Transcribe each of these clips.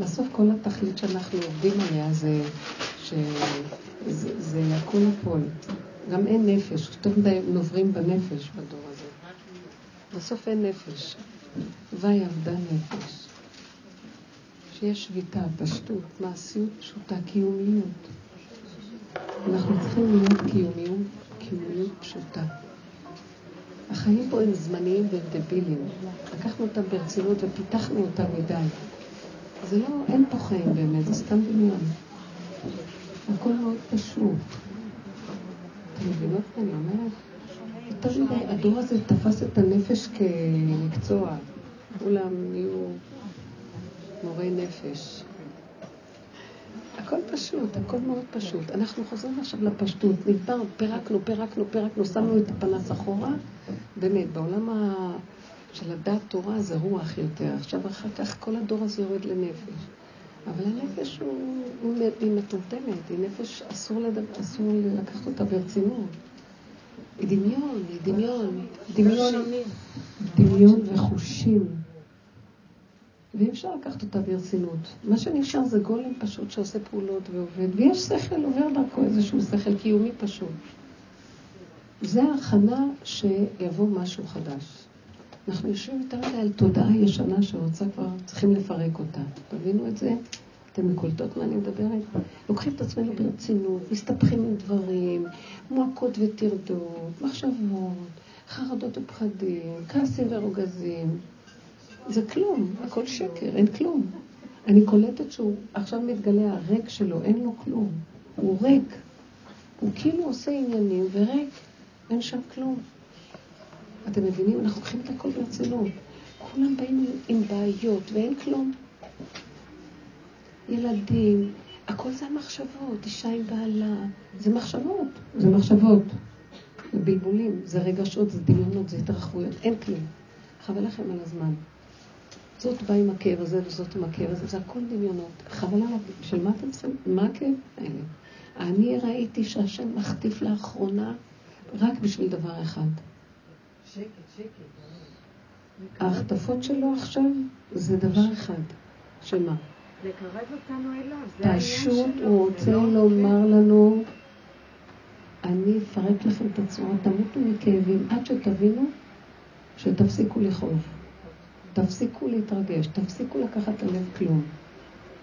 בסוף כל התכלית שאנחנו עובדים עליה זה שזה יקום הכל. גם אין נפש, יותר מדי נוברים בנפש בדור הזה. בסוף אין נפש. ויהי עבדה נפש. שיש שביתה, פשטות, מעשיות פשוטה, קיומיות. אנחנו צריכים להיות קיומיות, קיומיות פשוטה. החיים פה הם זמניים והם דבילים. לקחנו אותם ברצינות ופיתחנו אותם מדי. זה לא, אין פה חיים באמת, זה סתם דמיון. הכל מאוד פשוט. אתם מבינות מה אני אומרת? יותר מדי, הדור הזה תפס את הנפש כמקצוע. כולם נהיו מורי נפש. הכל פשוט, הכל מאוד פשוט. אנחנו חוזרים עכשיו לפשטות. נדבר, פירקנו, פירקנו, פירקנו, שמנו את הפנס אחורה. באמת, בעולם ה... של הדת תורה זה רוח יותר. עכשיו, אחר כך כל הדור הזה יורד לנפש. אבל הנפש הוא, הוא, היא מטומטמת, היא נפש, אסור, לדבר, אסור לקחת אותה ברצינות. היא דמיון, היא דמיון, דמיון, דמיון וחושים. ואי אפשר לקחת אותה ברצינות. מה שנשאר זה גולם פשוט שעושה פעולות ועובד, ויש שכל, עובר דרכו איזשהו שכל קיומי פשוט. זה ההכנה שיבוא משהו חדש. אנחנו יושבים יותר מדי על תודעה ישנה שרוצה כבר, צריכים לפרק אותה. תבינו את זה? אתם מקולטות מה אני מדברת? לוקחים את עצמנו ברצינות, מסתבכים עם דברים, מועקות וטרדות, מחשבות, חרדות ופחדים, כעסים ורוגזים. זה כלום, הכל שקר, אין כלום. אני קולטת שהוא עכשיו מתגלה הריק שלו, אין לו כלום. הוא ריק. הוא כאילו עושה עניינים וריק, אין שם כלום. אתם מבינים? אנחנו לוקחים את הכל ברצינות. כולם באים עם בעיות ואין כלום. ילדים, הכל זה המחשבות, אישה עם בעלה, זה מחשבות, זה מחשבות. זה בלבולים, זה רגשות, זה דמיונות, זה התרחבויות, אין כלום. חבל לכם על הזמן. זאת באה עם הכאב הזה וזאת עם הכאב הזה, זה הכל דמיונות. חבל עליו, של מה אתם צריכים? מה הכאב? אני ראיתי שהשם מחטיף לאחרונה רק בשביל דבר אחד. ההחטפות שלו עכשיו זה דבר אחד. שמה? לקרב אותנו אליו, זה העניין שלו. פשוט הוא רוצה לא לומר לנו, אני אפרק לכם את הצורה, תמותו מכאבים עד שתבינו שתפסיקו לכאוב. תפסיקו להתרגש, תפסיקו לקחת ללב כלום.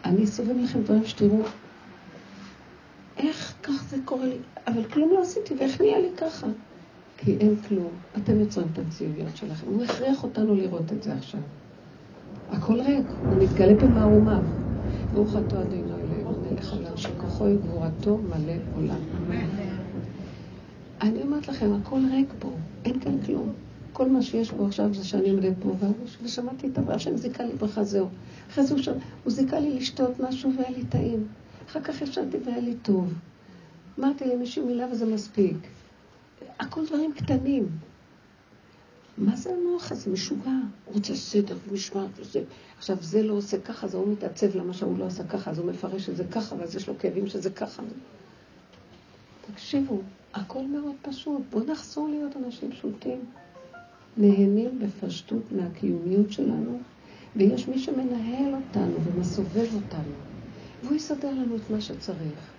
אני אסובב לכם דברים שתראו, איך כך זה קורה לי? אבל כלום לא עשיתי, ואיך נהיה לי ככה? כי אין כלום. אתם יוצרים את המציאויות שלכם. הוא הכריח אותנו לראות את זה עכשיו. הכל ריק, הוא מתגלה במערומיו. ברוך אתה אדינו אלינו, מלך עולם שכוחו היא גבורתו מלא עולם. אני אומרת לכם, הכל ריק פה, אין כאן כלום. כל מה שיש פה עכשיו זה שאני עומדת פה, ושמעתי את הבעיה השם זיכה לי ברכה, זהו. אחרי זה הוא, שם, הוא זיכה לי לשתות משהו והיה לי טעים. אחר כך ישבתי והיה לי טוב. אמרתי למישהו מילה וזה מספיק. הכל דברים קטנים. מה זה המוח הזה? משוגע. הוא רוצה סדר ומשמעת וזה. עכשיו, זה לא עושה ככה, אז הוא מתעצב למה שהוא לא עשה ככה, אז הוא מפרש את זה ככה, ואז יש לו כאבים שזה ככה. תקשיבו, הכל מאוד פשוט. בואו נחזור להיות אנשים פשוטים. נהנים בפשטות מהקיומיות שלנו, ויש מי שמנהל אותנו ומסובב אותנו, והוא יסדר לנו את מה שצריך.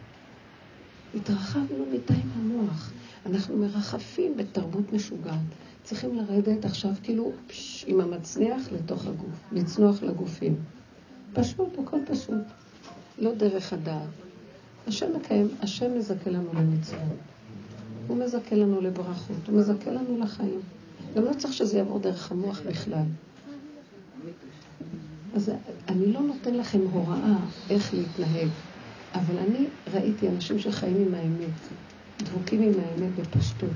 התרחבנו מדי במוח, אנחנו מרחפים בתרבות משוגעת. צריכים לרדת עכשיו כאילו פש, עם המצניח לתוך הגוף, לצנוח לגופים. פשוט, הכל פשוט. לא דרך הדעת. השם מקיים, השם מזכה לנו למצוות. הוא מזכה לנו לברכות, הוא מזכה לנו לחיים. גם לא צריך שזה יעבור דרך המוח בכלל. אז אני לא נותן לכם הוראה איך להתנהג, אבל אני ראיתי אנשים שחיים עם האמת, דבוקים עם האמת בפשטות.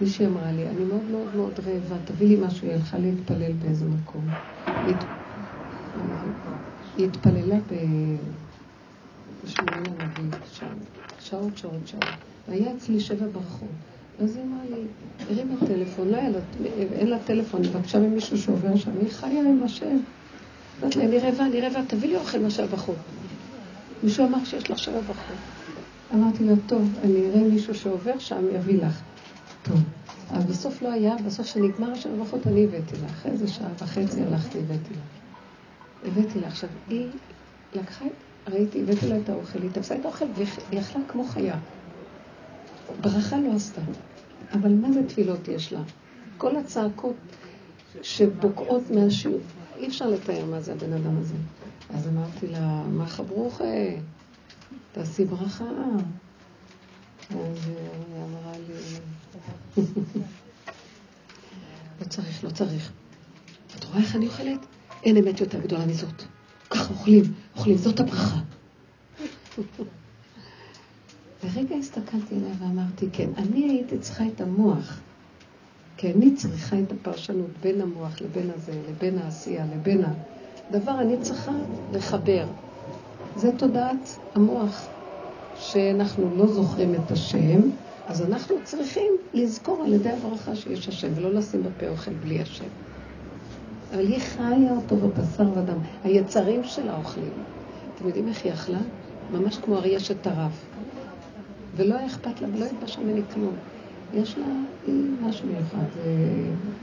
מישהי אמרה לי, אני מאוד מאוד מאוד רעבה, תביא לי משהו, היא הלכה להתפלל באיזה מקום. היא התפללה בשמונה הנביא, שם, שעות, שעות, שעות. והיה אצלי שבע ברכות. אז היא אמרה לי, הרימה טלפון, לא היה לה, אין לה טלפון, היא בקשה ממישהו שעובר שם, היא חיה עם השם. אמרת לה, אני רעבה, אני רעבה, תביא לי אוכל מהשבע בחוץ. מישהו אמר שיש לך שבע בחוץ. אמרתי לה, טוב, אני אראה מישהו שעובר שם, יביא לך. טוב. אבל בסוף לא היה, בסוף כשנגמר השבע בחוץ, אני הבאתי לה. אחרי איזה שעה וחצי הלכתי, הבאתי לה. הבאתי לה. עכשיו, היא לקחה, ראיתי, הבאתי לה את האוכל, היא תפסה את האוכל והיא אכלה כמו חיה. ברכה לא עשתה. אבל מה זה תפילות יש לה? כל הצעקות שבוקעות מהשיעור, אי אפשר לתאר מה זה הבן אדם הזה. אז אמרתי לה, מה חברוך? תעשי ברכה. אז היא אמרה לי, לא צריך, לא צריך. את רואה איך אני אוכלת? אין אמת יותר גדולה מזאת. ככה אוכלים, אוכלים, זאת הברכה. לרגע הסתכלתי עליה ואמרתי, כן, אני הייתי צריכה את המוח, כי אני צריכה את הפרשנות בין המוח לבין הזה, לבין העשייה, לבין הדבר, אני צריכה לחבר. זה תודעת המוח, שאנחנו לא זוכרים את השם, אז אנחנו צריכים לזכור על ידי הברכה שיש השם, ולא לשים בפה אוכל בלי השם. אבל היא חיה אותו בבשר ודם. היצרים שלה אוכלים. אתם יודעים איך היא אכלה? ממש כמו אריה שטרף. ולא היה אכפת לה ולא התבשל ממני כלום. יש לה משהו מיוחד.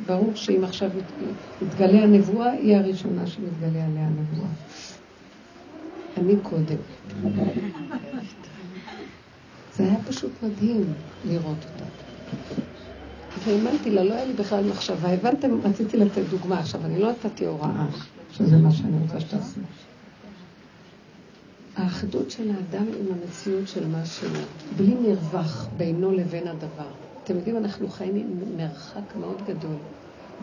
ברור שאם עכשיו יתגלה הנבואה, היא הראשונה שמתגלה עליה הנבואה. אני קודם. זה היה פשוט מדהים לראות אותה. והאמנתי לה, לא היה לי בכלל מחשבה. הבנתם, רציתי לתת דוגמה. עכשיו, אני לא נתתי הוראה, שזה מה שאני רוצה שתעשו. האחדות של האדם עם המציאות של מה שהוא, בלי מרווח בינו לבין הדבר. אתם יודעים, אנחנו חיים עם מרחק מאוד גדול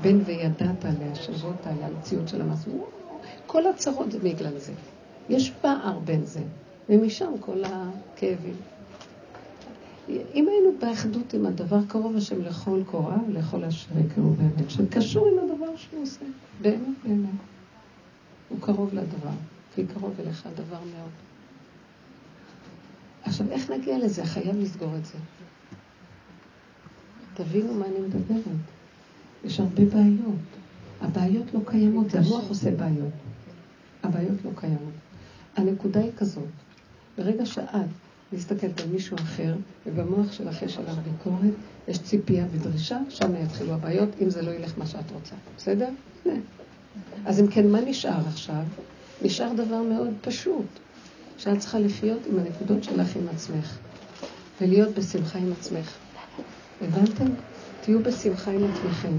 בין וידעת להשבות על המציאות של המסלול. כל הצרות זה בגלל זה. יש פער בין זה, ומשם כל הכאבים. אם היינו באחדות עם הדבר קרוב השם לכל קורא ולכל אשר יקראו באמת, שקשור עם הדבר שהוא עושה, באמת באמת. הוא קרוב לדבר, כי קרוב אליך הדבר מאוד. עכשיו, איך נגיע לזה? חייב לסגור את זה. תבינו מה אני מדברת. יש הרבה בעיות. הבעיות לא קיימות, זה המוח עושה בעיות. הבעיות לא קיימות. הנקודה היא כזאת, ברגע שאת מסתכלת על מישהו אחר, ובמוח שלך יש עליו ביקורת, יש ציפייה ודרישה, שם יתחילו הבעיות, אם זה לא ילך מה שאת רוצה. בסדר? אז אם כן, מה נשאר עכשיו? נשאר דבר מאוד פשוט, שאת צריכה לחיות עם הנקודות שלך עם עצמך, ולהיות בשמחה עם עצמך. הבנתם? תהיו בשמחה עם עצמכם.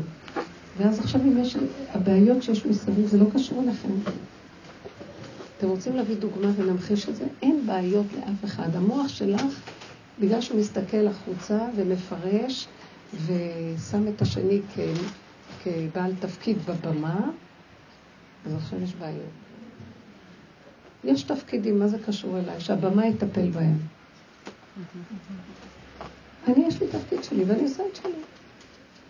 ואז עכשיו אם יש הבעיות שיש מסביב, זה לא קשור אליכם. אתם רוצים להביא דוגמה ונמחיש את זה? אין בעיות לאף אחד. המוח שלך, בגלל שהוא מסתכל החוצה ומפרש ושם את השני כ... כבעל תפקיד בבמה, אז עכשיו יש בעיות. יש תפקידים, מה זה קשור אליי? שהבמה יטפל בהם. אני, יש לי תפקיד שלי ואני עושה את שלי.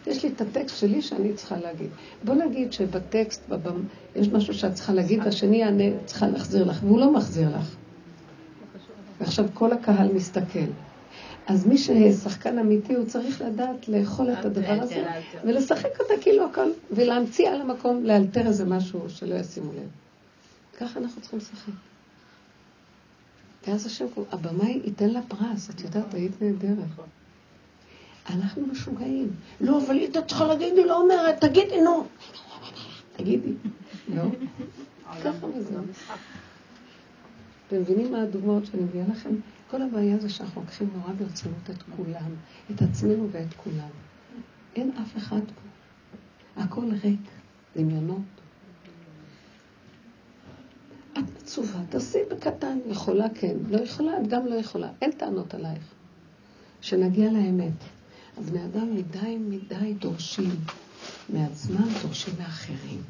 יש לי את הטקסט שלי שאני צריכה להגיד. בוא נגיד שבטקסט, בבמ... יש משהו שאת צריכה להגיד, והשני יענה, צריכה להחזיר לך, והוא לא מחזיר לך. ועכשיו כל הקהל מסתכל. אז מי ששחקן אמיתי, הוא צריך לדעת לאכול את הדבר הזה, ולשחק אותה כאילו הכל, ולהמציא על המקום, לאלתר איזה משהו שלא ישימו לב. ככה אנחנו צריכים לשחק. ואז השם, הבמאי ייתן לה פרס, את יודעת, היית נהדרת. אנחנו משוגעים. לא, אבל היא צריכה להגיד, היא לא אומרת, תגידי, נו. תגידי. לא. ככה וזהו. אתם מבינים מה הדוגמאות שאני מביאה לכם? כל הבעיה זה שאנחנו לוקחים נורא ברצינות את כולם, את עצמנו ואת כולם. אין אף אחד פה. הכל ריק, דמיונות. את מצווה, תעשי בקטן, יכולה כן, לא יכולה, את גם לא יכולה, אין טענות עלייך. שנגיע לאמת. הבני אדם מדי מדי דורשים מעצמם, דורשים מאחרים.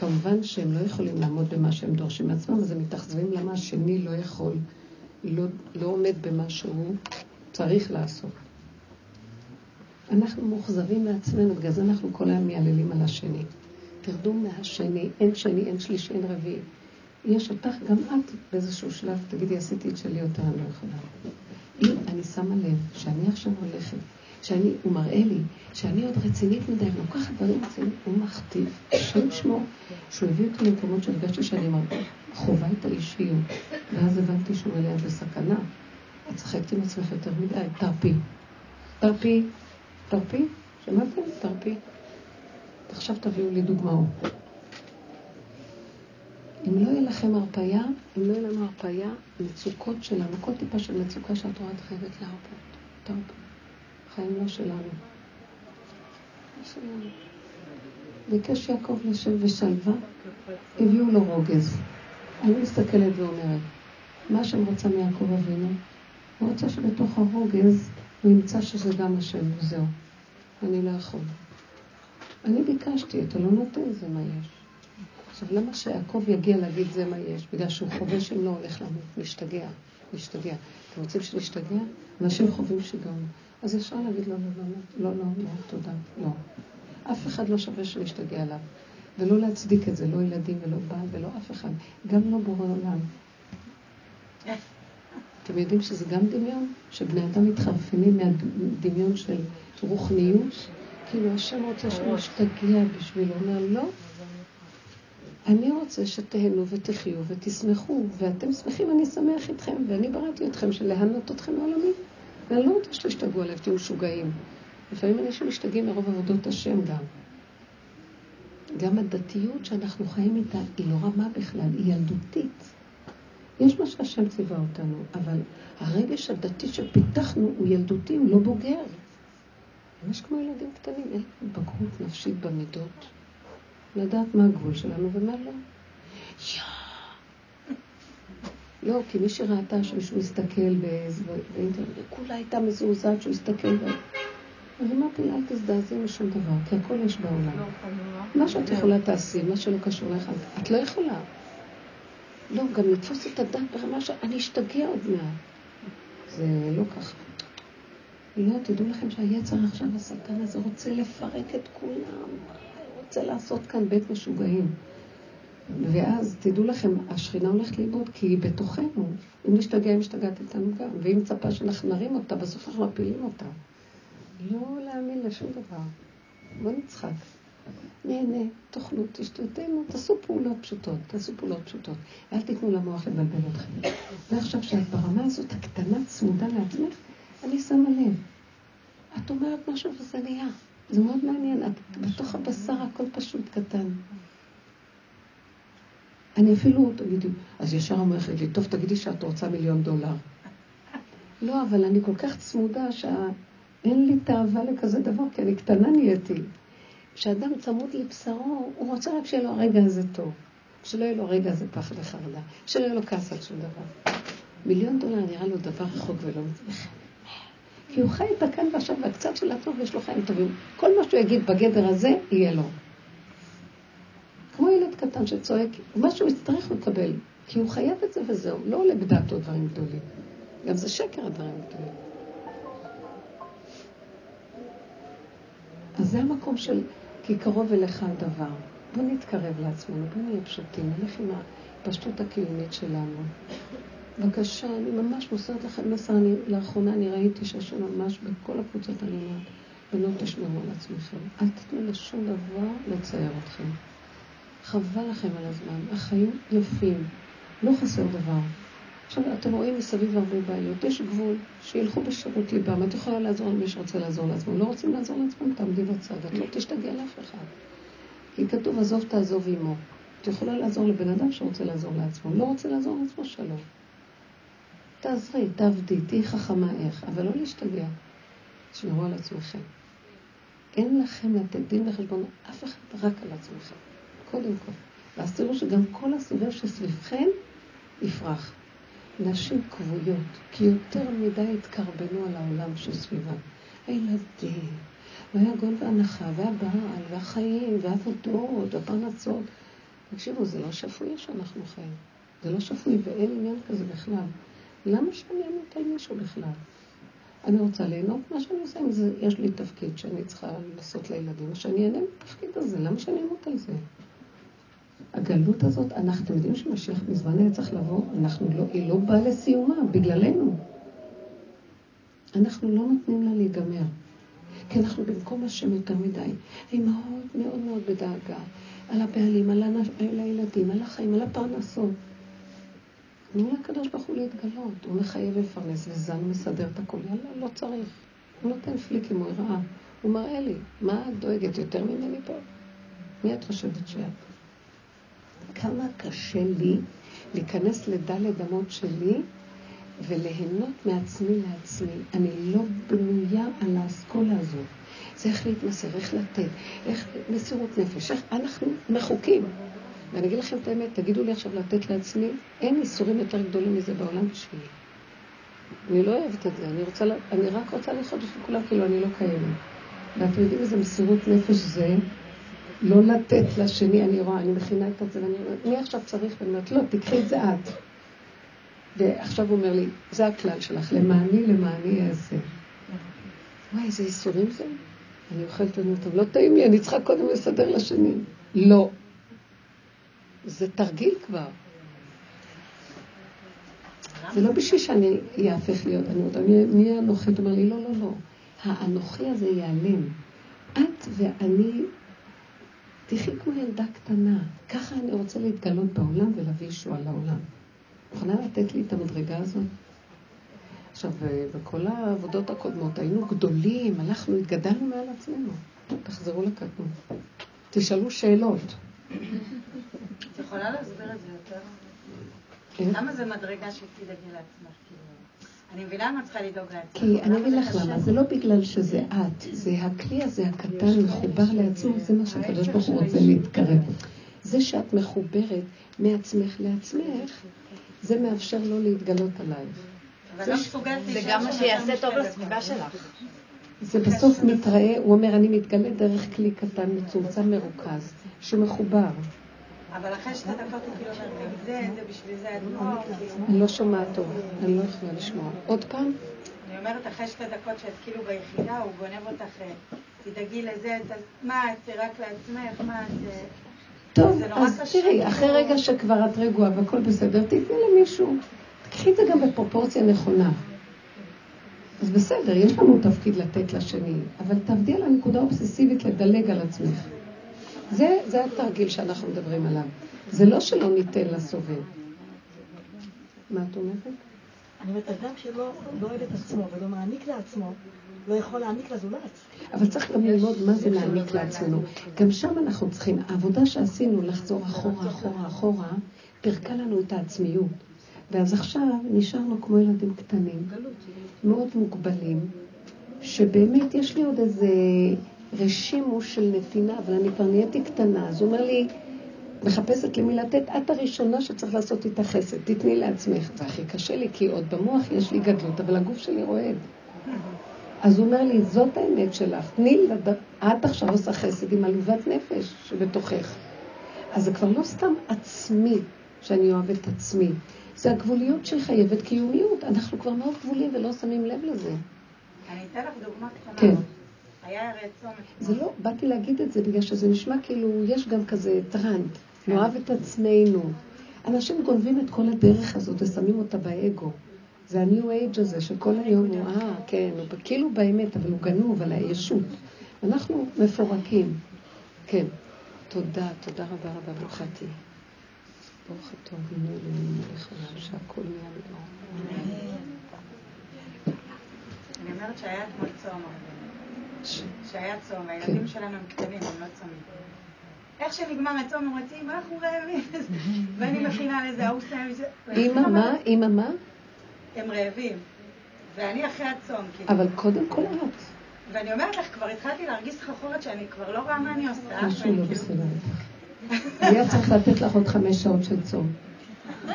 כמובן שהם לא יכולים לעמוד במה שהם דורשים מעצמם, אז הם מתאכזבים למה השני לא יכול, לא, לא עומד במה שהוא צריך לעשות. אנחנו מאוכזבים מעצמנו, בגלל זה אנחנו כל היום מייללים על השני. תרדו מהשני, אין שני, אין שלישי, אין רביעי. יש אותך, גם את באיזשהו שלב, תגידי, עשיתי את שלי יותר, אני לא יכולה. אם אני שמה לב שאני עכשיו הולכת שאני, הוא מראה לי שאני עוד רצינית מדי, לוקחת דברים רציניים, הוא מכתיב, השם שמו, שהוא הביא אותי למקומות שהרגשתי שאני חווה את האישיות, ואז הבנתי שהוא עליה בסכנה. את צחקת עם עצמך יותר מדי, תרפי. תרפי, תרפי, שמעתם? תרפי. עכשיו תביאו לי דוגמאות. אם לא יהיה לכם הרפאיה, אם לא יהיה לנו הרפאיה, מצוקות שלנו, כל טיפה של מצוקה שאת רואה, את חייבת להרפות. תרפו. חיים לא שלנו. ביקש יעקב לשב בשלווה, הביאו לו רוגז. אני מסתכלת ואומרת, מה שאני רוצה מיעקב אבינו, הוא רוצה שבתוך הרוגז הוא ימצא שזה גם השם, וזהו. אני לא יכול. אני ביקשתי, אתה לא נותן, זה מה יש. עכשיו, למה שיעקב יגיע להגיד זה מה יש? בגלל שהוא חווה שאם לא הולך למות, משתגע, משתגע. אתם רוצים שנשתגע? אנשים חווים שיגעון. אז אפשר להגיד לו, לא, לא, לא, לא, לא, לא, תודה, לא. אף אחד לא שווה שנשתגע עליו. ולא להצדיק את זה, לא ילדים ולא בעל ולא אף אחד. גם לא בורא עולם. אתם יודעים שזה גם דמיון? שבני אדם מתחרפנים מהדמיון של רוחניות? כאילו השם רוצה שנשתגע בשבילו. הוא אומר, לא. אני רוצה שתהנו ותחיו ותשמחו, ואתם שמחים, אני שמח איתכם, ואני בראתי אתכם של להנות אתכם מעולמי. ואני לא רוצה שתשתגעו עליו, תהיו משוגעים. לפעמים אנשים משתגעים מרוב עבודות השם גם. גם הדתיות שאנחנו חיים איתה היא לא רמה בכלל, היא ילדותית. יש מה שהשם ציווה אותנו, אבל הרגש הדתי שפיתחנו הוא ילדותי, הוא לא בוגר. ממש כמו ילדים קטנים, אין בגרות נפשית במידות. לדעת מה הגבול שלנו ומה לא. לא, כי מי שראתה שמישהו מסתכל באינטרנט, כולה הייתה מזועזעת שהוא הסתכל בה. אז אמרתי לה, אל תזדעזעי משום דבר, כי הכל יש בעולם. לא, מה שאת יכולה תעשי, מה שלא קשור לך, את לא יכולה. לא, גם לתפוס את הדת ברמה שאני אשתגע עוד מעט. זה לא ככה. לא, תדעו לכם שהיצר עכשיו, השטן הזה, רוצה לפרק את כולם. רוצה לעשות כאן בית משוגעים. ואז תדעו לכם, השכינה הולכת לאיבוד כי היא בתוכנו. אם נשתגע, היא משתגעת איתנו גם. והיא מצפה שאנחנו נרים אותה, בסוף אנחנו מפילים אותה. לא להאמין לשום דבר. בוא נצחק. נהנה, תאכלו, תשתו, תעשו פעולות פשוטות, תעשו פעולות פשוטות. אל תיתנו למוח לבלבל אתכם. ועכשיו שאת ברמה הזאת הקטנה, צמודה לעצמך, אני שמה לב. את אומרת משהו וזה נהיה. זה מאוד מעניין, את בתוך הבשר הכל פשוט קטן. אני אפילו, תגידי, אז ישר אומרת לי, טוב, תגידי שאת רוצה מיליון דולר. לא, אבל אני כל כך צמודה שאין לי תאווה לכזה דבר, כי אני קטנה נהייתי. כשאדם צמוד לבשרו, הוא רוצה רק שיהיה לו הרגע הזה טוב. שלא יהיה לו הרגע הזה פחד וחרדה. שלא יהיה לו כעס על שום דבר. מיליון דולר נראה לו דבר רחוק ולא מצליח. כי הוא חי את הכאן ועכשיו, והקצת של הטוב יש לו חיים טובים. כל מה שהוא יגיד בגדר הזה, יהיה לו. קטן שצועק, מה שהוא יצטרך לקבל, כי הוא חייב את זה וזהו, לא עולה בדעתו דברים גדולים. גם זה שקר הדברים גדולים. אז זה המקום של כי קרוב אליך הדבר. בוא נתקרב לעצמנו, בוא נהיה פשוטים, נלך עם הפשטות הקיומית שלנו. בבקשה, אני ממש מוסרת לכם מסר. אני, לאחרונה אני ראיתי שהשם ממש בכל הקבוצות אומרת, בנות תשמרו על עצמכם. אל תתנו לשום דבר לצייר אתכם. חבל לכם על הזמן. החיים יפים, לא חסר דבר. עכשיו, אתם רואים מסביב הרבה בעיות. יש גבול, שילכו בשירות ליבם. את יכולה לעזור למי שרוצה לעזור לעצמו. לא רוצים לעזור לעצמם, תעמדי בצד. את לא תשתגע לאף אחד. כי כתוב, עזוב תעזוב עמו. את יכולה לעזור לבן אדם שרוצה לעזור לעצמו. לא רוצה לעזור לעצמו, שלום. תעזרי, תעבדי, תהיי חכמה איך, אבל לא להשתגע. תשמרו על עצמכם. אין לכם לתת דין וחשבון אף אחד, רק על עצמכם. קודם כל. ואז תראו שגם כל הסובב שסביבכם יפרח. נשים כבויות, כי יותר מדי התקרבנו על העולם שסביבם. הילדים, והיגון והנחה, והבעל, והחיים, והעבודות, והפרנסות. תקשיבו, זה לא שפוי שאנחנו חיים. זה לא שפוי ואין עניין כזה בכלל. למה שאני אמות על מישהו בכלל? אני רוצה ליהנות מה שאני עושה זה. יש לי תפקיד שאני צריכה לעשות לילדים, שאני אענה בתפקיד הזה. למה שאני אמות על זה? הגלות הזאת, אנחנו יודעים שמשיח מזמן היה צריך לבוא, אנחנו לא, היא לא באה לסיומה, בגללנו. אנחנו לא נותנים לה להיגמר. כי אנחנו במקום השם יותר מדי. האימהות מאוד מאוד בדאגה. על הבעלים, על, הנש... על הילדים, על החיים, על הפרנסות. תנו לקדוש ברוך הוא להתגלות. הוא מחייב לפרנס וזן מסדר את הכל. יאללה, לא צריך. הוא נותן פליקים, הוא הראה. הוא מראה לי, מה את דואגת יותר ממני פה? מי את חושבת שאת? כמה קשה לי להיכנס לדלת אמות שלי וליהנות מעצמי לעצמי. אני לא בנויה על האסכולה הזאת. זה איך להתמסר, איך לתת, איך מסירות נפש, איך אנחנו מחוקים. ואני אגיד לכם את האמת, תגידו לי עכשיו לתת לעצמי, אין איסורים יותר גדולים מזה בעולם בשבילי. אני לא אוהבת את זה, אני, רוצה, אני רק רוצה לחיות בשביל כולם כאילו אני לא קיימת. ואתם יודעים איזה מסירות נפש זה? לא לתת לשני, אני רואה, אני מכינה את זה, ואני אומרת, מי עכשיו צריך? ואני אומרת, לא, תקחי את זה את. ועכשיו הוא אומר לי, זה הכלל שלך, למעני, למעני אעשה. וואי, איזה איסורים זה? אני אוכלת לנו טוב, לא טעים לי, אני צריכה קודם לסדר לשני. לא. זה תרגיל כבר. זה לא בשביל שאני אהפך להיות, אני אומרת, אני אהיה אנוכי, אתה אומר לי, לא, לא, לא. האנוכי הזה ייעלם. את ואני, תחי כמו ילדה קטנה. ככה אני רוצה להתגלות בעולם ולהביא ישועה לעולם. יכולה לתת לי את המדרגה הזאת? עכשיו, בכל העבודות הקודמות היינו גדולים, הלכנו, התגדלנו מעל עצמנו. תחזרו לקטנות. תשאלו שאלות. את יכולה להסביר את זה יותר? למה זה מדרגה שתדאגי לעצמך? אני מבינה מה צריכה לדאוג לעצמך. כי אני אגיד לך למה, זה לא בגלל שזה את, זה הכלי הזה הקטן מחובר לעצמו, זה מה שהקדוש ברוך הוא רוצה להתקרב. זה שאת מחוברת מעצמך לעצמך, זה מאפשר לו להתגלות עלייך. לא זה גם מה שיעשה טוב לסביבה שלך. זה בסוף מתראה, הוא אומר, אני מתגלה דרך כלי קטן, מצומצם, מרוכז, שמחובר. אבל אחרי שתי דקות הוא כאילו אומר, זה, זה בשביל זה אדמו"ר. אני לא שומעת טוב, אני לא יכולה לשמוע. עוד פעם? אני אומרת, אחרי שתי דקות שאת כאילו ביחידה, הוא גונב אותך, אה, תדאגי לזה, מה, את רק לעצמך, מה, את... אה, טוב, אז תראי, אחרי רגע שכבר את רגועה והכל בסדר, תתני למישהו. תקחי את זה גם בפרופורציה נכונה. אז בסדר, יש לנו תפקיד לתת לשני, אבל תעבדי על הנקודה האובססיבית לדלג על עצמך. זה, זה התרגיל שאנחנו מדברים עליו. זה לא שלא ניתן לסובב. מה את אומרת? אני אומרת, אדם שלא לא אוהב את עצמו ולא מעניק לעצמו, לא יכול להעניק לזולת. אבל צריך גם ללמוד מה זה להעניק לעצמנו. גם שם אנחנו צריכים, העבודה שעשינו לחזור אחורה, אחורה, אחורה, פירקה לנו את העצמיות. ואז עכשיו נשארנו כמו ילדים קטנים, מאוד מוגבלים, שבאמת יש לי עוד איזה רשימו של נתינה, אבל אני כבר נהייתי קטנה. אז הוא אומר לי, מחפשת למי לתת, את הראשונה שצריך לעשות איתה חסד, תתני לעצמך. זה הכי קשה לי, כי עוד במוח יש לי גדלות, אבל הגוף שלי רועד. אז הוא אומר לי, זאת האמת שלך, תני לד... את עכשיו עושה חסד עם עלובת נפש שבתוכך. אז זה כבר לא סתם עצמי, שאני אוהב את עצמי. זה הגבוליות שחייבת קיומיות. אנחנו כבר מאוד גבולים ולא שמים לב לזה. אני אתן לך דוגמה קטנה. כן. היה הרי צומת. זה לא, באתי להגיד את זה בגלל שזה נשמע כאילו, יש גם כזה טראנט, כן. נאהב את עצמנו. אנשים גונבים את כל הדרך הזאת ושמים אותה באגו. זה ה-new age הזה שכל היום הוא, אה, כן, הוא כאילו באמת, אבל הוא גנוב על הישות. אנחנו מפורקים. כן. תודה, תודה רבה רבה, ברוכה תהיי. ברוך הטוב, מינוי אלוהים מלך עולם, שהכל נהיה מדבר. אני אומרת שהיה אתמול צום, שהיה צום, כן. שלנו הם קטנים, הם לא צומים. איך שנגמר הצום, הם רוצים, אנחנו רעבים, ואני מכינה לזה, ההוא סיים מזה. אמא מה? אמא מה? הם רעבים. ואני אחרי הצום, כאילו. אבל קודם כל את. ואני אומרת לך, כבר התחלתי להרגיש סחרחורת שאני כבר לא רואה מה אני עושה. משהו לא בסדר. היה צריך לתת לך עוד חמש שעות של צום.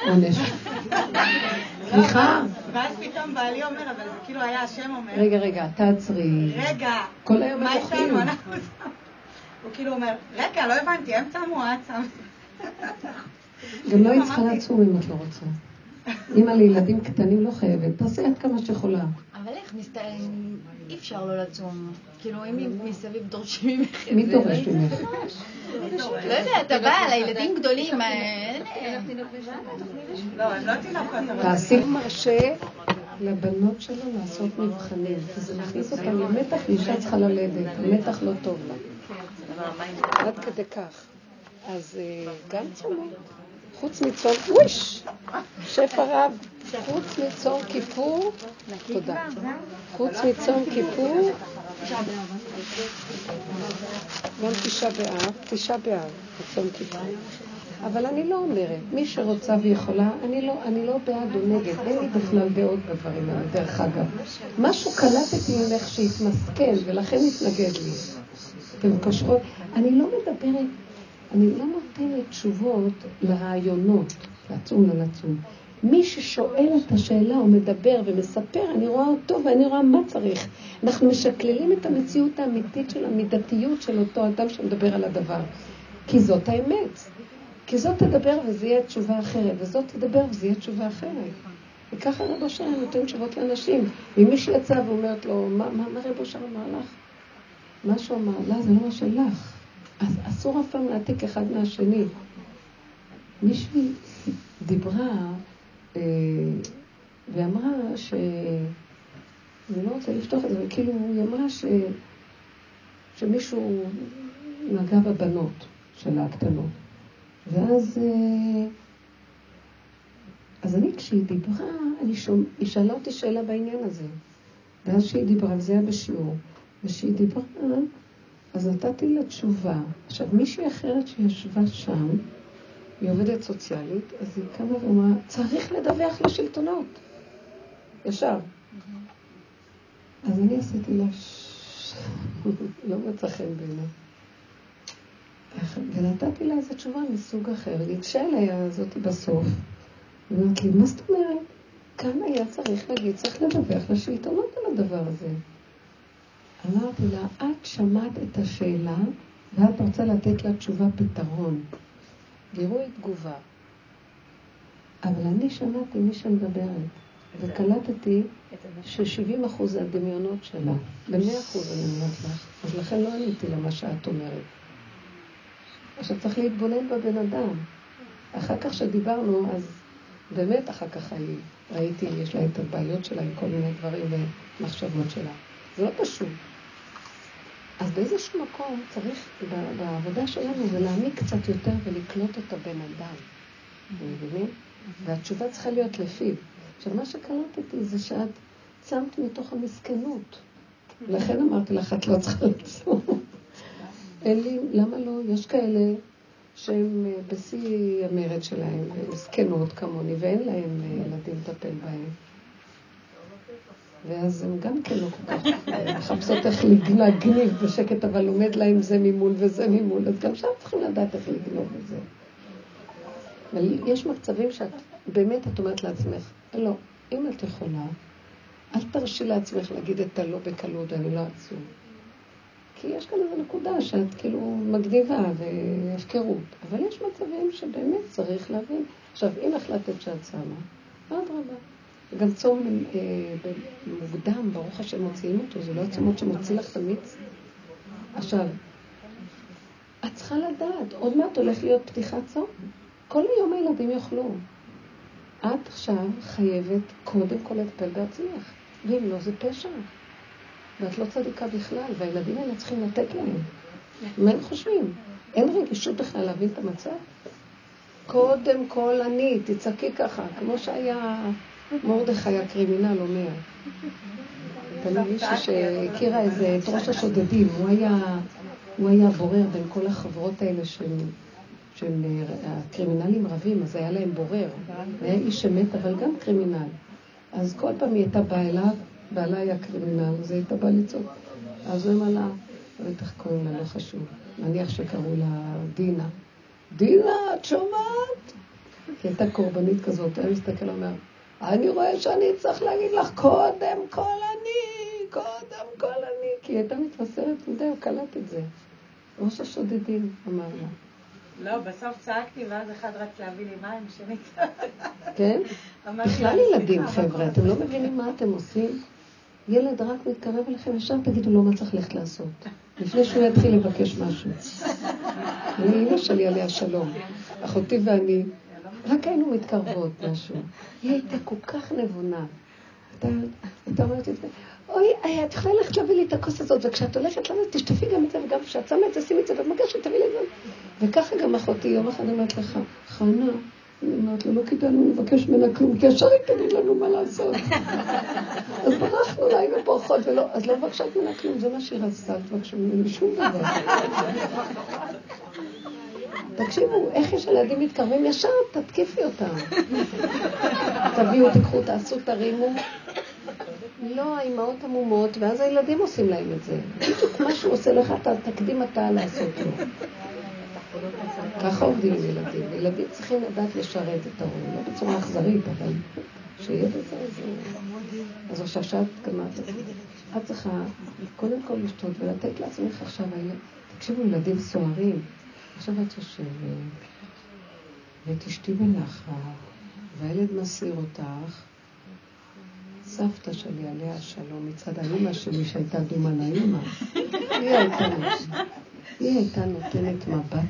עונש. סליחה? ואז פתאום בעלי אומר, אבל זה כאילו היה השם אומר. רגע, רגע, תעצרי. רגע, כל היום מה איתנו? אנחנו הוא כאילו אומר, רגע, לא הבנתי, הם צמו, את צמת. גם לא היית צריכה לעצור אם את לא רוצה. אימא לילדים קטנים לא חייבת, תעשי עד כמה שיכולה. אבל איך, אי אפשר לא לצום. כאילו, אם מסביב דורשים ממך מי דורש ממך? לא יודעת, אתה בא לילדים גדולים. לא, הם לא תינוקות. תעשי מרשה לבנות שלו לעשות מבחנים, כי זה מכניס אותם למתח, ואישה צריכה ללדת, המתח לא טוב לה. עד כדי כך. אז אה, גם צומות. חוץ מצום, וויש, שפע רב, חוץ מצום כיפור, תודה, חוץ מצום כיפור, גם תשעה באב, תשעה באב, מצום כיפור. אבל אני לא אומרת, מי שרוצה ויכולה, אני לא, אני לא בעד או נגד, אין לי בכלל דעות בדברים האלה, דרך אגב. משהו קלטתי ממך שהתמסכן, ולכן התנגד לי. אתם קושרות, אני לא מדברת, אני לא נותנת תשובות לרעיונות, לעצום לנצום. מי ששואל את השאלה או מדבר ומספר, אני רואה אותו ואני רואה מה צריך. אנחנו משקללים את המציאות האמיתית של המידתיות של אותו אדם שמדבר על הדבר. כי זאת האמת. כי זאת תדבר וזה יהיה תשובה אחרת, וזאת תדבר וזה יהיה תשובה אחרת. וככה רבו אושר נותן תשובות לאנשים. מישהי יצא ואומרת לו, מה, מה, מה רבו אושר אמר לך? מה שהוא אמר, לא, זה לא מה שלך. אז אסור אף פעם להעתיק אחד מהשני. מישהי דיברה אה, ואמרה ש... אני לא רוצה לפתוח את זה, כאילו היא אמרה ש... שמישהו נגע בבנות שלה הקטנות. ואז... אה, אז אני, כשהיא דיברה, אני שומע, היא שאלה אותי שאלה בעניין הזה. ואז כשהיא דיברה, וזה היה בשיעור, וכשהיא דיברה, אז נתתי לה תשובה. עכשיו, מישהי אחרת שישבה שם, היא עובדת סוציאלית, אז היא קמה ואמרה, צריך לדווח לשלטונות. ישר. אז אני עשיתי לה, לא מצא חן בעיניי. ונתתי לה איזו תשובה מסוג אחר. ניגשה אליי הזאתי בסוף, ואמרתי לי, מה זאת אומרת? כאן היה צריך להגיד, צריך לדווח לשלטונות על הדבר הזה. אמרתי לה, את שמעת את השאלה, ואת רוצה לתת לה תשובה פתרון. גירוי תגובה. אבל אני שמעתי מי שמדברת, וקלטתי ש-70 אחוז זה הדמיונות שלה. ב-100 אחוז אני אומרת לך, אז לכן לא עניתי למה שאת אומרת. עכשיו צריך להתבונן בבן אדם. אחר כך שדיברנו, אז באמת אחר כך אני ראיתי, יש לה את הבעיות שלה עם כל מיני דברים ומחשבות שלה. זה לא פשוט. אז באיזשהו מקום צריך, בעבודה שלנו, זה להעמיק קצת יותר ולקלוט את הבן אדם. אתם מבינים? והתשובה צריכה להיות לפיו. עכשיו, מה שקלטתי זה שאת צמת מתוך המסכנות. לכן אמרתי לך, את לא צריכה לצום. אין לי, למה לא? יש כאלה שהם אה, בשיא המרד שלהם, זקנות כמוני, ואין להם אה, ילדים לטפל בהם. ואז הם גם כן לא כל כך אה, מחפשות איך להגניב בשקט, אבל עומד להם זה ממול וזה ממול, אז גם שם צריכים לדעת איך לגנוב את זה. אבל יש מצבים שאת, באמת את אומרת לעצמך, לא, אם את יכולה, אל תרשי לעצמך להגיד את הלא בקלות, אני לא עצוב. כי יש כאן איזו נקודה שאת כאילו מגניבה והפקרות. אבל יש מצבים שבאמת צריך להבין. עכשיו, אם החלטת שאת שמה, אדרבה. גם צום אה, מוקדם, ברוך השם מוציאים אותו, זה לא הצומות שמוציא לך את המיץ. עכשיו, את צריכה לדעת, עוד מעט הולך להיות פתיחת צום. כל היום הילדים יאכלו. את עכשיו חייבת קודם כל לטפל בעצמך, ואם לא זה פשע. ואת לא צדיקה בכלל, והילדים האלה צריכים לתת להם. מה הם חושבים? אין רגישות בכלל להבין את המצב? קודם כל אני, תצעקי ככה, כמו שהיה מרדכי הקרימינל אומר. תמיד מישהי שהכירה איזה, את ראש השודדים, הוא היה, הוא היה בורר בין כל החברות האלה של, של הקרימינלים רבים, אז היה להם בורר. היה איש אמת, אבל גם קרימינל. אז כל פעם היא הייתה באה אליו, בעלה היה קרימינל, אז היא הייתה באה לצעוק. אז הוא אמר לה, איך קוראים לה, לא חשוב. נניח שקראו לה דינה. דינה, את שומעת? היא הייתה קורבנית כזאת, היה מסתכל ואומר, אני רואה שאני צריך להגיד לך, קודם כל אני, קודם כל אני, כי היא הייתה מתמסרת מדי, הוא קלט את זה. ראש השודדים, אמר לה. לא, בסוף צעקתי, ואז אחד רץ להביא לי מים, שני כן? בכלל ילדים, חבר'ה, אתם לא מבינים מה אתם עושים? ילד רק מתקרב אליכם, ישר תגידו לו מה צריך ללכת לעשות. לפני שהוא יתחיל לבקש משהו. אני אימא שלי עליה שלום. אחותי ואני, רק היינו מתקרבות משהו. היא הייתה כל כך נבונה. אתה אומרת את זה, אוי, את יכולה ללכת להביא לי את הכוס הזאת, וכשאת הולכת למה, תשטפי גם את זה, וגם כשאת שמה את זה, שימי את זה במגש, תביא לי את זה. וככה גם אחותי, יום אחד אומרת לך, חנה, אני אומרת לו, לא כדאי לנו לבקש ממנה כלום, כי ישר היא תגיד לנו מה לעשות. אז ברחנו לה, היינו בורחות, ולא, אז לא מבקשת ממנה כלום, זה מה שהיא רצתה, תבקשו ממנו שום דבר. תקשיבו, איך יש ילדים מתקרבים ישר, תתקיפי אותם. תביאו, תקחו, תעשו, תרימו. לא, האימהות עמומות, ואז הילדים עושים להם את זה. בדיוק מה שהוא עושה לך, אתה תקדים אתה לעשות לו. ככה עובדים עם ילדים. ילדים צריכים לדעת לשרת את ההורים, לא בצורה אכזרית, אבל שיהיה בזה איזה... אז עכשיו שאת גמרת את זה. את צריכה קודם כל לשתות ולתת לעצמך עכשיו, תקשיבו, ילדים סוערים. עכשיו את יושבת ותשתי בנחת, והילד מסיר אותך. סבתא שלי, עליה השלום, מצד האימא שלי שהייתה דומה לאימא, היא הייתה היא הייתה נותנת מבט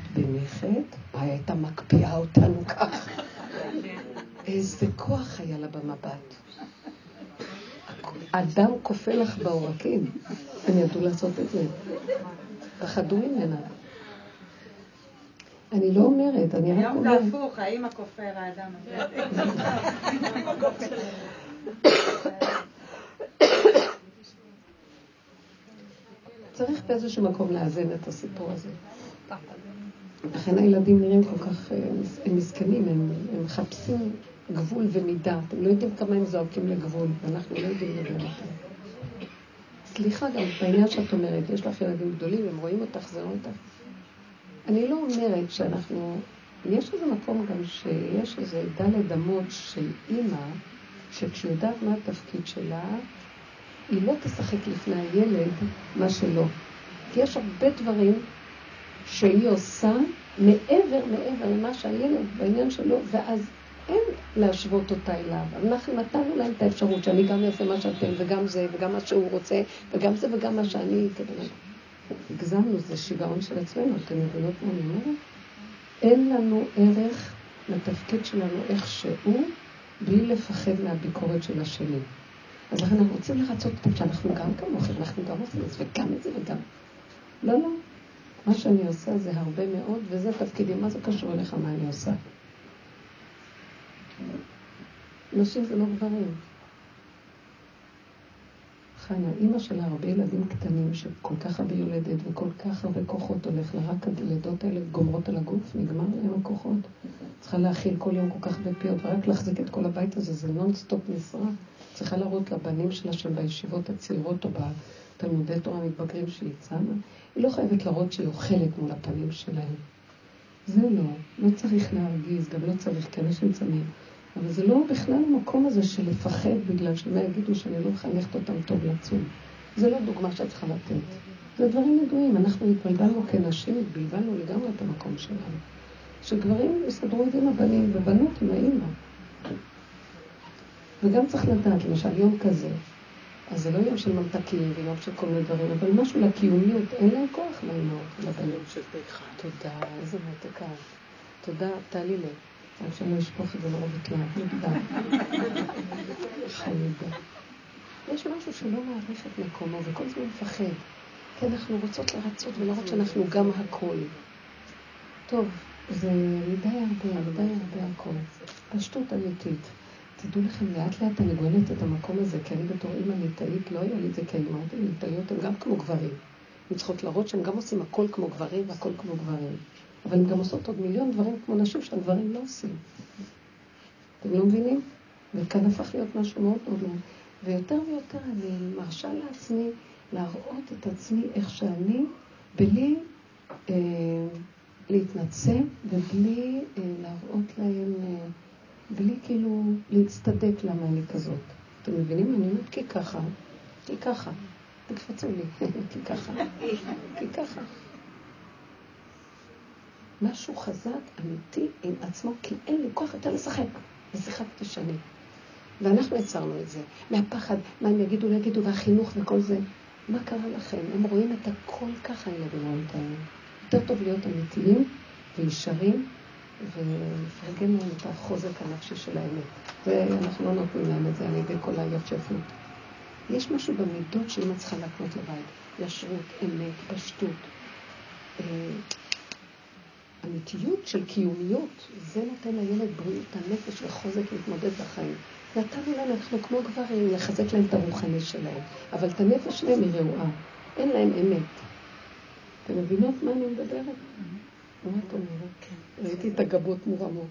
היא הייתה מקפיאה אותנו ככה. איזה כוח היה לה במבט. אדם כופה לך בעורקים, הם ידעו לעשות את זה. פחדו ממנה. אני לא אומרת, אני רק אומרת... היום זה הפוך, האמא כופר, האדם צריך באיזשהו מקום לאזן את הסיפור הזה. לכן הילדים נראים כל כך, אה, הם מסכנים, הם, הם מחפשים גבול ומידה. אתם לא יודעים כמה הם זועקים לגבול, ואנחנו לא יודעים לדבר אותם. סליחה גם בעניין שאת אומרת, יש לך ילדים גדולים, הם רואים אותך, זה רואים אותך. אני לא אומרת שאנחנו, יש איזה מקום גם שיש איזה דלת אמות של אימא, שכשהיא יודעת מה התפקיד שלה, היא לא תשחק לפני הילד מה שלא. כי יש הרבה דברים שהיא עושה מעבר, מעבר למה שהילד בעניין שלו, ואז אין להשוות אותה אליו. אנחנו נתנו להם את האפשרות שאני גם אעשה מה שאתם, וגם זה, וגם מה שהוא רוצה, וגם זה וגם מה שאני... הגזמנו, זה שיגעון של עצמנו, אתם מבינות מה אני אומרת? אין לנו ערך לתפקיד שלנו איך שהוא, בלי לפחד מהביקורת של השני. אז לכן אנחנו רוצים לרצות אותם שאנחנו גם כמוכם, אנחנו גם עושים את זה, וגם את זה וגם. לא, לא. מה שאני עושה זה הרבה מאוד, וזה תפקידי. מה זה קשור אליך מה אני עושה? נשים זה לא גברים. חנה, אימא שלה הרבה ילדים קטנים שכל כך הרבה יולדת וכל כך הרבה כוחות הולך לה, רק הלידות האלה גומרות על הגוף, נגמר להם הכוחות. צריכה להאכיל כל יום כל כך הרבה פיות, ורק להחזיק את כל הבית הזה, זה נונסטופ משרה. צריכה להראות לבנים שלה שהם בישיבות הצעירות או בתלמודי תורה המתבגרים שהיא צמה, היא לא חייבת להראות שהיא אוכלת מול הפנים שלהם. זה לא, לא צריך להרגיז, גם לא צריך, כי אנשים צמים. אבל זה לא בכלל המקום הזה של לפחד בגלל שמה יגידו שאני לא מחנכת אותם טוב לצום. זה לא דוגמה שאת צריכה לתת. זה דברים ידועים, אנחנו התבלבלנו כנשים, התבלבלנו לגמרי את המקום שלנו. שגברים יסדרו את זה עם הבנים ובנות עם האימא. וגם צריך לדעת, למשל יום כזה, אז זה לא יום של ממתקים ויום של כל מיני דברים, אבל משהו לקיומיות, אין להם כוח לאמהות ולבנים. תודה, איזה מתקה. תודה, טלי לב. רק שאני אשפוך את זה מרוב התלהבות. חיידה. יש משהו שלא מעריך את מקומו, וכל הזמן מפחד. כי אנחנו רוצות לרצות ולראות שאנחנו גם הכל. טוב, זה מדי הרבה, מדי הרבה הכל. פשטות אמיתית. תדעו לכם, לאט לאט אני גואלת את המקום הזה, כי אני בתור אימא ליטאית, לא היה לי את זה כאימהות ליטאיות, הן גם כמו גברים. הן צריכות להראות שהן גם עושים הכל כמו גברים והכל כמו גברים. אבל הן גם עושות עוד מיליון דברים כמו נשים שהגברים לא עושים. אתם לא מבינים? וכאן הפך להיות משהו מאוד מאוד מאוד. ויותר ויותר אני מרשה לעצמי להראות את עצמי איך שאני, בלי אה, להתנצל ובלי אה, להראות להם... אה, בלי כאילו להצטדק למה אני כזאת. אתם מבינים? אני אומרת כי ככה, כי ככה. תקפצו לי, כי ככה, כי ככה. משהו חזק, אמיתי, עם עצמו, כי אין לי כוח יותר לשחק. ושיחקתי שנים. ואנחנו יצרנו את זה, מהפחד, מה הם יגידו, לא יגידו, והחינוך וכל זה. מה קרה לכם? הם רואים את הכל ככה, הילדים רואים את העניין. יותר טוב להיות אמיתיים וישרים ולפרגן להם את החוזק הנפשי של האמת. ואנחנו לא נותנים להם את זה על ידי כל היפשפות. יש משהו במידות שאמא צריכה להקנות לבית. ישרות, אמת, פשטות. אמיתיות של קיומיות, זה נותן לילד בריאות הנפש וחוזק להתמודד בחיים. נתנו להם, אנחנו כמו גברים, לחזק להם את הרוחני שלהם, אבל את הנפש שלהם היא רעועה, אין להם אמת. אתם מבינות מה אני מדברת? מה את אומרת? ראיתי את הגבות מורמות.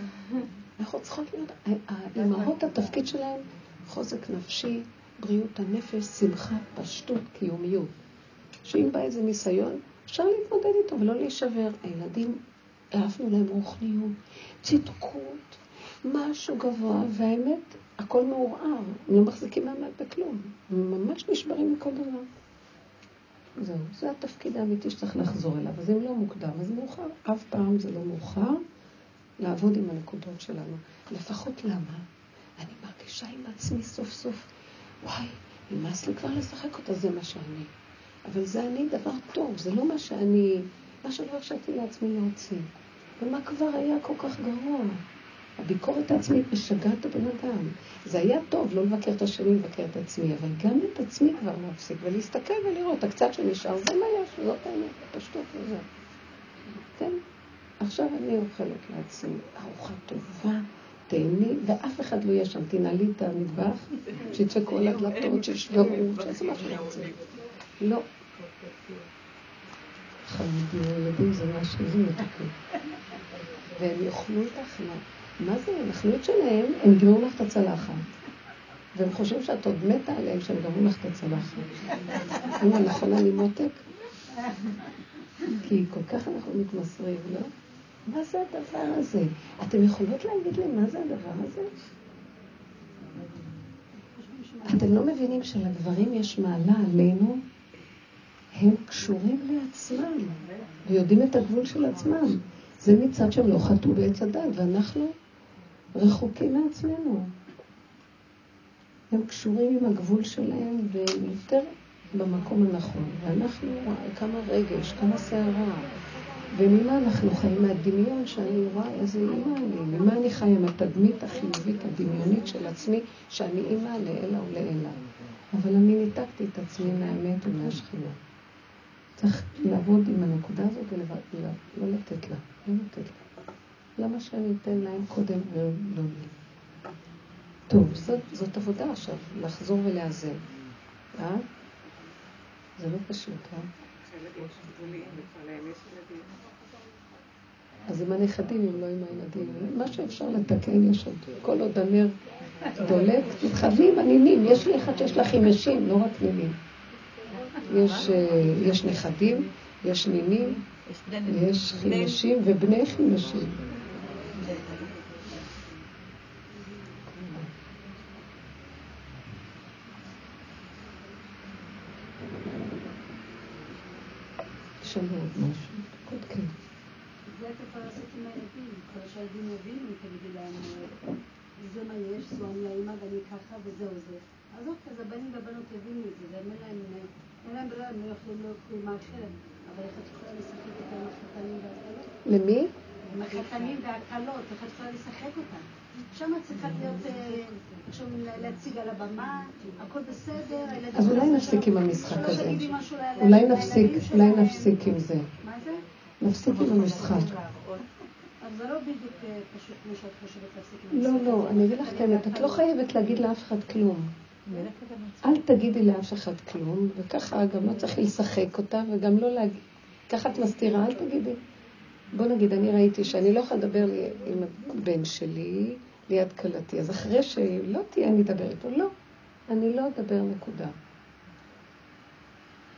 אנחנו צריכות להיות, האימהות, התפקיד שלהן, חוזק נפשי, בריאות הנפש, שמחה, פשטות, קיומיות. שאם בא איזה ניסיון, אפשר להתמודד איתו ולא להישבר. הילדים, העפנו להם רוחניות, צדקות, משהו גבוה, והאמת, הכל מעורער. הם לא מחזיקים מעמד בכלום. הם ממש נשברים מכל דבר. זהו, זה התפקיד האמיתי שצריך לחזור אליו. אז אם לא מוקדם, אז מאוחר. אף פעם זה לא מאוחר לעבוד עם הנקודות שלנו. לפחות למה? אני מרגישה עם עצמי סוף סוף, וואי, נמאס לי כבר לשחק אותה, זה מה שאני. אבל זה אני דבר טוב, זה לא מה שאני, מה שלא הרשיתי לעצמי להוציא. ומה כבר היה כל כך גרוע? הביקורת העצמית משגעת את הבן אדם. זה היה טוב לא לבקר את השני, לבקר את עצמי, אבל גם את עצמי כבר להפסיק, ולהסתכל ולראות, הקצת שנשאר, זה מה יש, זאת האמת, פשטות וזה. כן? עכשיו אני אוכלת לעצמי ארוחה טובה, תהני, ואף אחד לא יהיה שם. תנעלי את המטבח, שיצא כל הדלתות, שישברו, שיעשו שאתם רוצים. לא. חמודי, הילדים זה משהו, זה מתקן. והם יאכלו את האכילה. מה זה, הנכליות שלהם, הם יגמרו לך את הצלחת. והם חושבים שאת עוד מתה עליהם שהם גמרו לך את הצלחת. אמא, נכון אני מותק? כי כל כך אנחנו מתמסרים, לא? מה זה הדבר הזה? אתם יכולות להגיד לי מה זה הדבר הזה? אתם לא מבינים שלגברים יש מעלה עלינו? הם קשורים לעצמם ויודעים את הגבול של עצמם. זה מצד שהם לא חטאו בעץ הדת, ואנחנו רחוקים מעצמנו. הם קשורים עם הגבול שלהם והם יותר במקום הנכון. ואנחנו, כמה רגש, כמה סערה. וממה אנחנו חיים? מהדמיון שאני רואה איזה אימא אני. ממה אני חיה? מהתדמית החיובית הדמיונית של עצמי, שאני אימא לעילא ולעילא. אבל אני ניתקתי את עצמי מהאמת ומהשכינה. צריך לעבוד עם הנקודה הזאת ולא לתת לה. לא לתת לה. למה שאני אתן להם קודם ולא לי? טוב, זאת, זאת עבודה עכשיו, לחזור ולאזן. אה? זה לא פשוט, אה? אז עם הנכדים, אם לא עם הילדים. מה שאפשר לתקן, יש עוד. כל עוד הנר דולק, תתחבלי עם הנינים. יש לי אחד שיש לה חימשים, לא רק נינים. יש, אה, יש נכדים, יש נינים, יש חימשים ובני חימשים. יש עוד משהו? עוד כן. זה אתה יכול לעשות עם הילדים, כל שהילדים יבינו, תגידי להם, זה מה יש, זו אני האימא ואני ככה וזהו זה. אז אוקיי, אז הבנים והבנות יבינו את זה, אין להם, אין להם ברירה, הם לא יכולים להיות אימא אחרת, אבל איך את יכולה לשחק איתם עם החתנים והכלות? למי? עם החתנים והכלות, איך את יכולה לשחק אותם? שם את צריכה להיות, עכשיו להציג על הבמה, הכל בסדר, אז אולי נפסיק עם המשחק הזה. אולי נפסיק, אולי נפסיק עם זה. מה זה? נפסיק עם המשחק. זה לא בדיוק פשוט כמו שאת חושבת להפסיק עם המשחק. לא, לא, אני אגיד לך את האמת, את לא חייבת להגיד לאף אחד כלום. אל תגידי לאף אחד כלום, וככה גם לא צריך לשחק אותה, וגם לא להגיד, ככה את מסתירה, אל תגידי. בוא נגיד, אני ראיתי שאני לא יכולה לדבר עם הבן שלי ליד כלתי, אז אחרי שלא תהיה, אני אדבר איתו. לא, אני לא אדבר נקודה.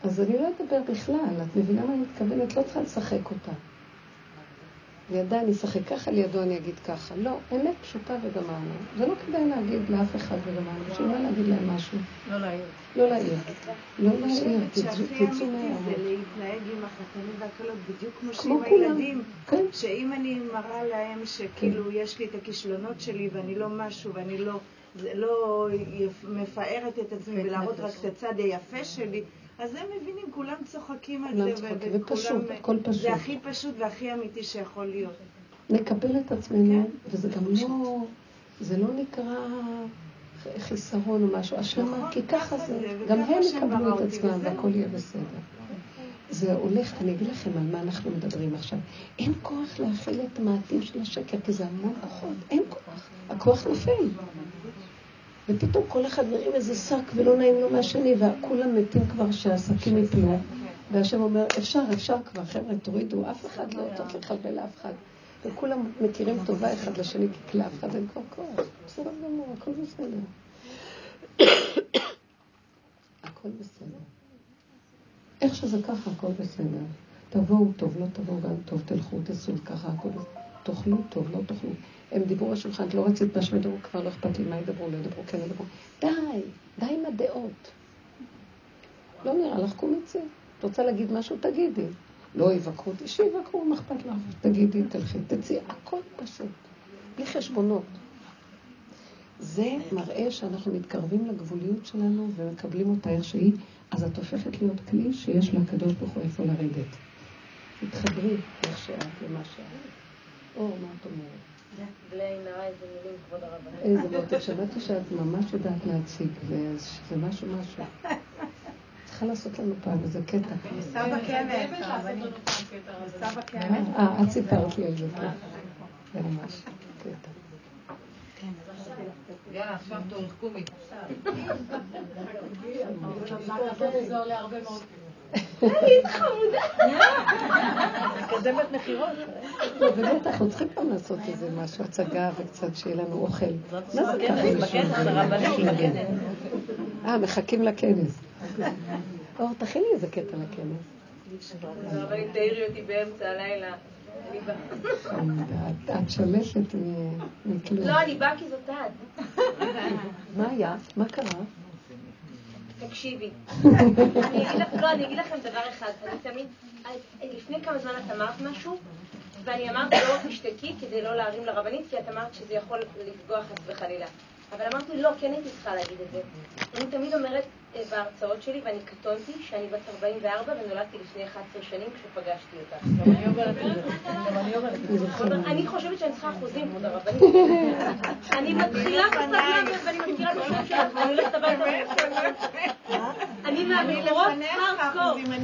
אז אני לא אדבר בכלל, את מבינה מה אני מתכוונת? לא צריכה לשחק אותה. לידה אני אשחק ככה, לידו אני אגיד ככה. לא, אמת פשוטה וגמרנו. זה לא כדאי להגיד לאף אחד וגמרנו. בשביל מה להגיד להם משהו? לא להעיר. לא להעיר. לא להעיר, תצאו מהערות. זה להתנהג עם החתנים והקלות בדיוק כמו שעם הילדים. כן. שאם אני מראה להם שכאילו יש לי את הכישלונות שלי ואני לא משהו ואני לא... לא מפארת את עצמי ולהראות רק את הצד היפה שלי, אז הם מבינים, כולם צוחקים על זה, ופשוט, הכל פשוט. זה הכי פשוט והכי אמיתי שיכול להיות. נקבל את עצמנו, כן. וזה גם לא, זה לא נקרא חיסרון או משהו, השלמה, נכון, כי ככה זה, גם הם יקבלו את עצמם והכל יהיה בסדר. זה הולך, אני אגיד לכם על מה אנחנו מדברים עכשיו. אין כוח להכיל את המעטים של השקר, כי זה המון כוחות, אין כוח. הכוח נופל. ופתאום כל אחד מרים איזה שק ולא נעים לו מהשני, וכולם מתים כבר שהעסקים יפלו. והשם אומר, אפשר, אפשר כבר, חבר'ה, תורידו, אף אחד לא צריך לחבל לאף אחד. וכולם מכירים טובה אחד לשני, כי לאף אחד אין כבר כוח. בסדר גמור, הכל בסדר. הכל בסדר. איך שזה ככה, הכל בסדר. תבואו טוב, לא תבואו גם טוב, תלכו, תעשו ככה, הכל בסדר. תאכלו טוב, לא תאכלו. הם דיברו בשולחן, את לא רצית מה שהם ידברו, כבר לא אכפת לי מה ידברו, לא ידברו, כן ידברו. די, די עם הדעות. לא נראה לך, קומי צא. את רוצה להגיד משהו, תגידי. לא יבקרו אותי, שיבקרו, מה אכפת לך? תגידי, תלכי, תצאי, הכל פשוט. בלי חשבונות. זה מראה שאנחנו מתקרבים לגבוליות שלנו ומקבלים אותה איך שהיא, אז את הופכת להיות כלי שיש לקדוש ברוך הוא איפה לרדת. תתחברי איך שאת למה שאת. אור, מה את אומרת? בלי עין הרע, איזה מאוד, שמעתי שאת ממש יודעת להציג, וזה משהו משהו. צריכה לעשות לנו פעם איזה קטע. סבא כנס, סבא כנס. אה, את סיפרת לי על זה פה. זה ממש קטע. יאללה, עכשיו תורך קומי. מקדמת מכירות. לא, באמת, אנחנו צריכים פעם לעשות איזה משהו, הצגה וקצת שיהיה לנו אוכל. מה זה ככה? אה, מחכים לכנס. אור, תכיני איזה קטע לכנס. הרבנית תעירי אותי באמצע הלילה. את מכלום. לא, אני באה כי זאת את. מה היה? מה קרה? תקשיבי. לא, אני אגיד לכם דבר אחד. אני תמיד, לפני כמה זמן את אמרת משהו, ואני אמרתי לא תשתקי כדי לא להרים לרבנית, כי את אמרת שזה יכול לפגוע חס וחלילה. אבל אמרתי, לא, כן הייתי צריכה להגיד את זה. אני תמיד אומרת אה, בהרצאות שלי, ואני קטונתי, שאני בת 44 ונולדתי לפני 11 שנים כשפגשתי אותך. אני. אני חושבת שאני צריכה אחוזים, כבוד הרבנית. אני מתחילה בסדנה ואני מכירה את השם שלך, ואני הולכת הביתה. אני מהבחורות הארדקור.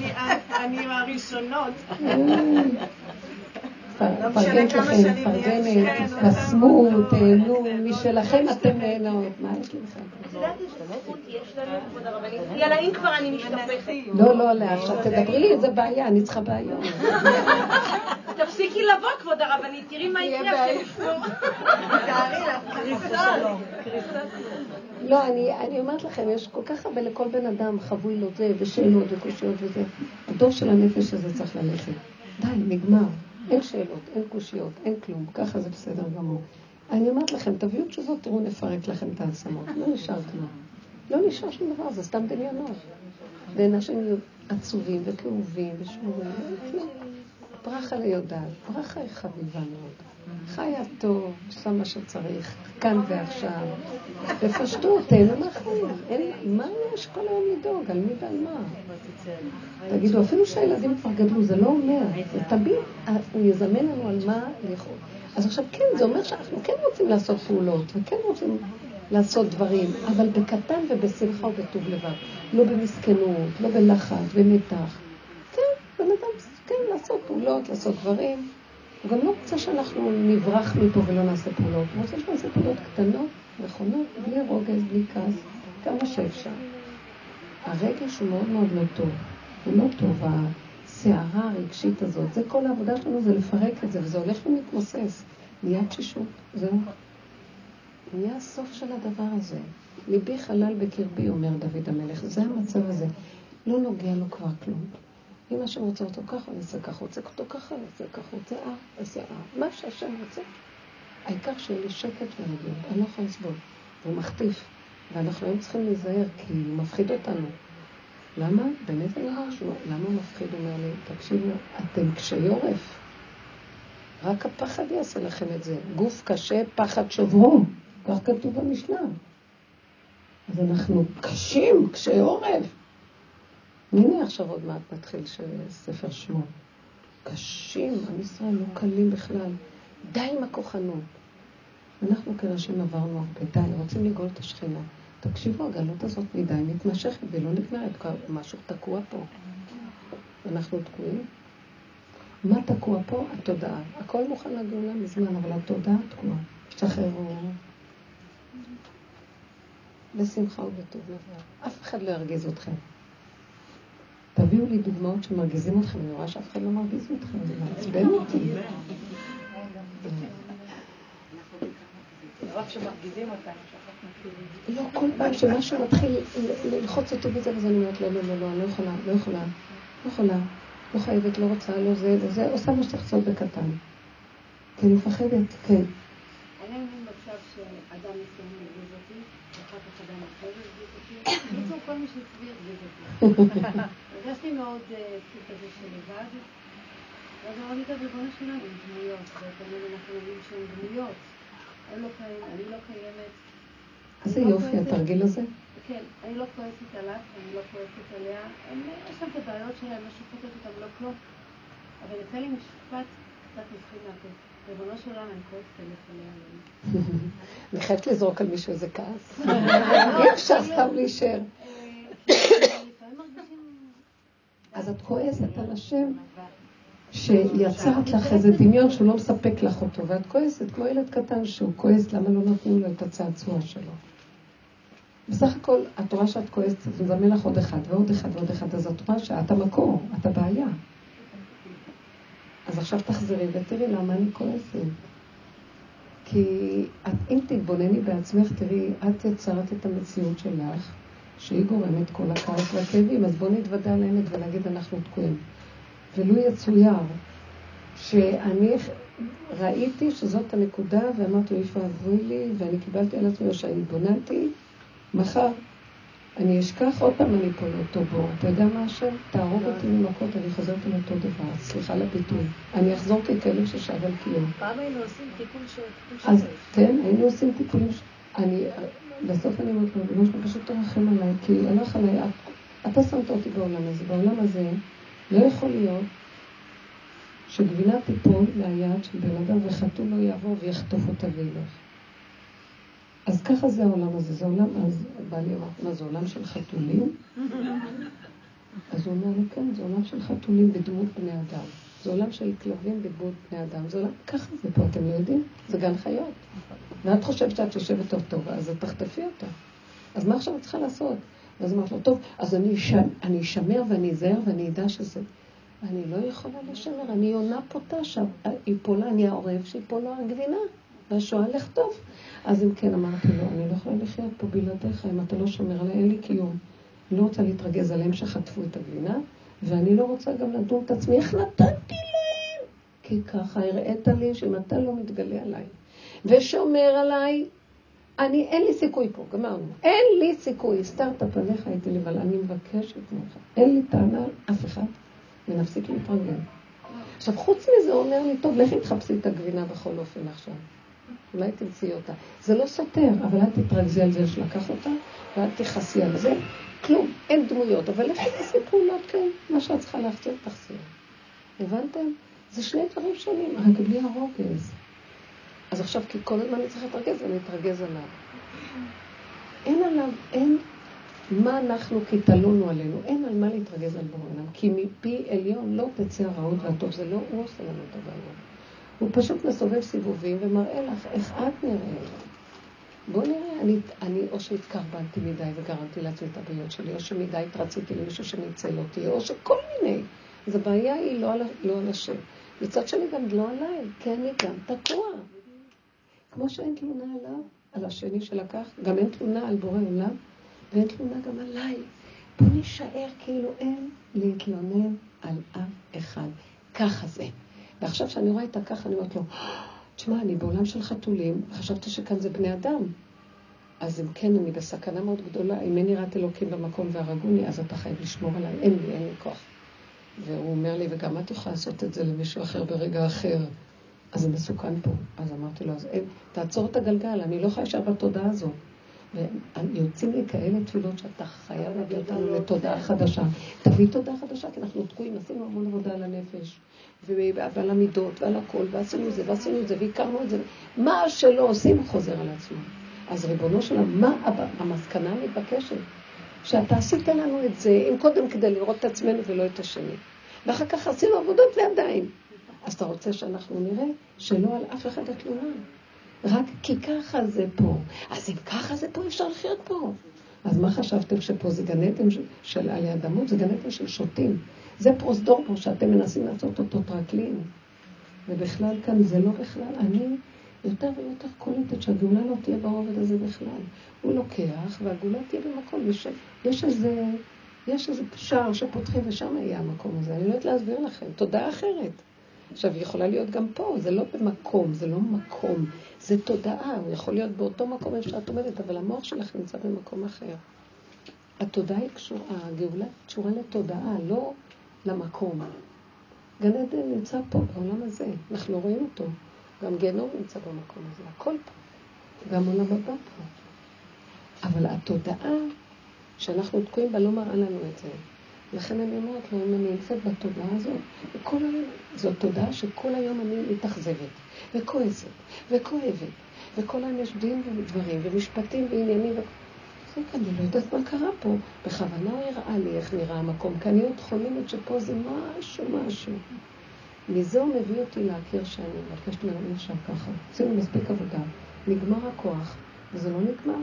אני מהראשונות. פרגנת לכם, פרגנת, תשמו, תהנו, משלכם אתם נהנות. מה יש לכם? יאללה, אם כבר אני משתפכת. לא, לא, לא, עכשיו תדברי, איזה בעיה, אני צריכה בעיות. תפסיקי לבוא, כבוד הרבנית, תראי מה יקרה לא, אני אומרת לכם, יש כל כך הרבה לכל בן אדם חבוי לו זה, ושאלות וקושיות וזה. הדור של הנפש הזה צריך ללכת. די, נגמר. אין שאלות, אין קושיות, אין כלום, ככה זה בסדר גמור. אני אומרת לכם, תביאו תשובות, תראו, נפרק לכם את העצמות. לא נשאר כלום. לא נשאר שום דבר, זה סתם דמיונות. ואנשים יהיו עצובים וכאובים ושבורים, כלום. ברכה ליודעת, ברכה היא חביבה מאוד. חיה טוב, עושה מה שצריך, כאן ועכשיו. תפשטו, תהנו מהחיים. מה יש כל היום לדאוג? על מי ועל מה? תגידו, אפילו שהילדים כבר גדלו, זה לא אומר. תמיד, הוא יזמן לנו על מה לאכול. אז עכשיו, כן, זה אומר שאנחנו כן רוצים לעשות פעולות, וכן רוצים לעשות דברים, אבל בקטן ובשמחה ובטוב לבד. לא במסכנות, לא בלחץ, במתח. כן, בן אדם, כן, לעשות פעולות, לעשות דברים. הוא גם לא רוצה שאנחנו נברח מפה ולא נעשה פעולות. הוא רוצה שנעשה פעולות קטנות, נכונות, בלי רוגז, בלי כעס, כמה שאפשר. הרגש הוא מאוד מאוד לא טוב. הוא לא טוב, הסערה הרגשית הזאת. זה כל העבודה שלנו, זה לפרק את זה, וזה הולך ומתמוסס. נהיה תשישות, זהו. נהיה הסוף של הדבר הזה. ליבי חלל בקרבי, אומר דוד המלך. זה המצב הזה. לא נוגע לו כבר כלום. אם השם רוצה אותו ככה, אני אעשה ככה, רוצה אותו ככה, אני אעשה ככה, רוצה אה, אעשה אה. מה שהשם רוצה. העיקר שיהיה לי שקט ורגיל, אני לא יכולה לסבול. הוא מחטיף. ואנחנו היום צריכים להיזהר, כי הוא מפחיד אותנו. למה? באמת אני אומר שהוא, למה הוא מפחיד? אומר לי, תקשיבו, אתם קשי עורף. רק הפחד יעשה לכם את זה. גוף קשה, פחד שברו. כך כתוב במשנה. אז אנחנו קשים, קשי עורף. הנה עכשיו עוד מעט נתחיל ספר שמות. קשים, עם ישראל לא קלים בכלל. די עם הכוחנות. אנחנו כנשים עברנו הרבה, די, רוצים לגאול את השכינה. תקשיבו, הגלות הזאת מדי מתמשכת ולא נגמרת, משהו תקוע פה. אנחנו תקועים. מה תקוע פה? התודעה. הכל מוכן לגאולה מזמן, אבל התודעה תקועה. תשתחררו. בשמחה ובטוב לבד. אף אחד לא ירגיז אתכם. תביאו לי דוגמאות שמרגיזים אתכם, אני רואה שאף אחד לא מרגיז אתכם, זה מעצבן אותי. לא, כל פעם שמשהו מתחיל ללחוץ אותי וזה וזה, אני אומרת, לא, לא, לא, לא, אני לא יכולה, לא יכולה, לא יכולה, לא חייבת, לא רוצה, לא זה, וזה, עושה מה שצריך לעשות בקטן. כי אני מפחדת, כן. היה לי מצב שאדם מסוים הרגיז אותי, ואחר כך אדם אחר הרגיז אותי. בקיצור, כל מי שסביב הרגיז אותי. הרגשתי מאוד סוג כזה של לבד. ואז אמרתי, טוב, ריבונו שלנו, הם דמויות, ותמיד אנחנו אומרים שהן דמויות. הם לא קיימים, אני לא קיימת. איזה יופי התרגיל הזה. כן, אני לא כועסת עליו, אני לא כועסת עליה. יש שם את הבעיות שלהם, לא שופטת אותם, לא כלום. אבל יצא לי משפט קצת מפחיד מהפה. ריבונו של עולם, אני כועסת עליך עליה. אני חייבת לזרוק על מישהו איזה כעס. אי אפשר סתם להישאר. אז את כועסת על השם שיצרת לך איזה דמיון שהוא לא מספק לך אותו, ואת כועסת כמו ילד קטן שהוא כועס למה לא נתנו לו את הצעצוע שלו. בסך הכל, את רואה שאת כועסת, אז מזמן לך עוד אחד ועוד אחד ועוד אחד, אז את רואה שאת המקור, את הבעיה. אז עכשיו תחזרי ותראי למה אני כועסת. כי את, אם תתבונני בעצמך, תראי, את יצרת את המציאות שלך, שהיא גורמת כל הכעס והכאבים, אז בואו נתוודע על האמת ולהגיד אנחנו תקועים. ולו יצויר שאני ראיתי שזאת הנקודה ואמרתי, איפה עברי לי, ואני קיבלתי על עצמי, או שאני התבוננתי, מחר אני אשכח עוד פעם אני פה לאותו בור. אתה יודע מה השם? תהרוג אותי ממכות, אני חוזרת על אותו דבר. סליחה לביטוי. אני אחזור ככלב ששב על קיום. פעם היינו עושים טיפול של... אז כן, היינו עושים טיפולים. אני, בסוף אני אומרת לו, ריבונו שלום, פשוט תרחם עליי, כי הלך עליי, אתה שמת אותי בעולם הזה. בעולם הזה לא יכול להיות שגבינה תיפול מהיד של בן אדם וחתול לא יעבור ויחטוף אותה וילך. אז ככה זה העולם הזה, זה עולם, אז בעלי אמר, מה זה עולם של חתולים? אז הוא אומר לי, כן, זה עולם של חתולים בדמות בני אדם. זה עולם של כלבים בדמות בני אדם. זה עולם, ככה זה פה, אתם יודעים? זה גן חיות. ואת חושבת שאת יושבת טוב טוב, אז את תחטפי אותה. אז מה עכשיו את צריכה לעשות? ואז אמרת לו, טוב, אז אני אשמר ואני אזהר ואני אדע שזה... אני לא יכולה לשמר, אני יונה פוטה שם. יפולה, אני העורב שיפול לו הגבינה, והשואה לכתוב. אז אם כן, אמרתי לו, אני לא יכולה לחיות פה בלעדיך, אם אתה לא שומר עליי, אין לי קיום. אני לא רוצה להתרגז עליהם שחטפו את הגבינה, ואני לא רוצה גם לדון את עצמי, איך נתתי להם? כי ככה הראית לי שאם אתה לא מתגלה עליי ושומר עליי, אני, אין לי סיכוי פה, גמרנו. אין לי סיכוי. הסתרת פניך הייתי לבד, אני מבקשת ממך. אין לי טענה על אף אחד, ונפסיק להתרגל. עכשיו, חוץ מזה, הוא אומר לי, טוב, לכי תחפשי את הגבינה בכל אופן עכשיו. אולי תמצאי אותה. זה לא סותר, אבל אל תתרגזי על זה שלקח אותה, ואל תכעסי על זה. כלום, אין דמויות, אבל לכי תעשי פעולות, כן, מה שאת צריכה להחזיר, תחזיר. הבנתם? זה שני דברים שונים, רק בלי הרוגז. אז עכשיו, כי כל הזמן אני צריכה להתרגז, אני אתרגז עליו. אין עליו, אין מה אנחנו כי תלונו עלינו, אין על מה להתרגז על בעולם, כי מפי עליון לא תצא הרעות והטוב, זה לא הוא עושה לנו את הבעיות. הוא פשוט מסובב סיבובים ומראה לך איך את נראית. בוא נראה, אני, אני או שהתקרבנתי מדי וגרמתי לעצמי את הבעיות שלי, או שמדי התרציתי למישהו שניצל אותי, או שכל מיני. אז הבעיה היא לא על, לא על השם. מצד שני גם לא עליי, כי אני גם תקוע. כמו שאין תלונה עליו, על השני שלקח, גם אין תלונה על בורא עולם, ואין תלונה גם עליי. בוא נישאר כאילו אין להתלונן על אף אחד. ככה זה. ועכשיו כשאני רואה את הככה, אני אומרת לו, תשמע, אני בעולם של חתולים, חשבתי שכאן זה בני אדם. אז אם כן, אני בסכנה מאוד גדולה. אם אין יראת אלוקים במקום והרגוני, אז אתה חייב לשמור עליי. אין לי, אין לי כוח. והוא אומר לי, וגם את יכולה לעשות את זה למישהו אחר ברגע אחר. אז זה מסוכן פה. אז אמרתי לו, אז אין, תעצור את הגלגל, אני לא יכולה להישאר בתודעה הזאת. ויוצאים לי כאלה תפילות שאתה חייב להביא אותנו לתודעה חדשה. תביא תודעה חדשה, כי אנחנו תקועים, עשינו המון עבודה על הנפש, ועל המידות, ועל הכל, ועשינו את זה, ועשינו את זה, והכרנו את זה. מה שלא עושים חוזר על עצמו. אז ריבונו שלנו, מה המסקנה המתבקשת? שאתה עשית לנו את זה, אם קודם כדי לראות את עצמנו ולא את השני. ואחר כך עשינו עבודות ועדיין. אז אתה רוצה שאנחנו נראה שלא על אף אחד התלונה. רק כי ככה זה פה. אז אם ככה זה פה, אפשר לחיות פה. אז מה חשבתם שפה זה גן עדן של עלי אדמות? זה גן עדן של שוטים. זה פרוזדור פה שאתם מנסים לעשות אותו טרקלין. ובכלל כאן זה לא בכלל. אני יותר ויותר קולטת שהגאולה לא תהיה ברובד הזה בכלל. הוא לוקח והגאולה תהיה במקום. יש, יש איזה... יש איזה שער שפותחים ושם יהיה המקום הזה. אני לא יודעת להסביר לכם. תודעה אחרת. עכשיו, היא יכולה להיות גם פה, זה לא במקום, זה לא מקום, זה תודעה. הוא יכול להיות באותו מקום איפה שאת עומדת, אבל המוח שלך נמצא במקום אחר. התודעה היא קשורה, הגאולה קשורה לתודעה, לא למקום. גן עדן נמצא פה, בעולם הזה, אנחנו לא רואים אותו. גם גיהנום נמצא במקום הזה, הכל פה. גם עולם הבא פה. אבל התודעה שאנחנו תקועים בה לא מראה לנו את זה. לכן אני אומרת לו, אם אני נמצאת בתודעה הזאת, וכל היום, זאת תודעה שכל היום אני מתאכזבת, וכועסת, וכואבת, וכל היום יש דין ודברים, ומשפטים ועניינים, ו... אני לא יודעת מה קרה פה. בכוונה הראה לי איך נראה המקום, כי אני עוד חולמת שפה זה משהו, משהו. מזה הוא מביא אותי להכיר שאני מבקשת ממנו אפשר ככה. עשינו מספיק עבודה, נגמר הכוח, וזה לא נגמר.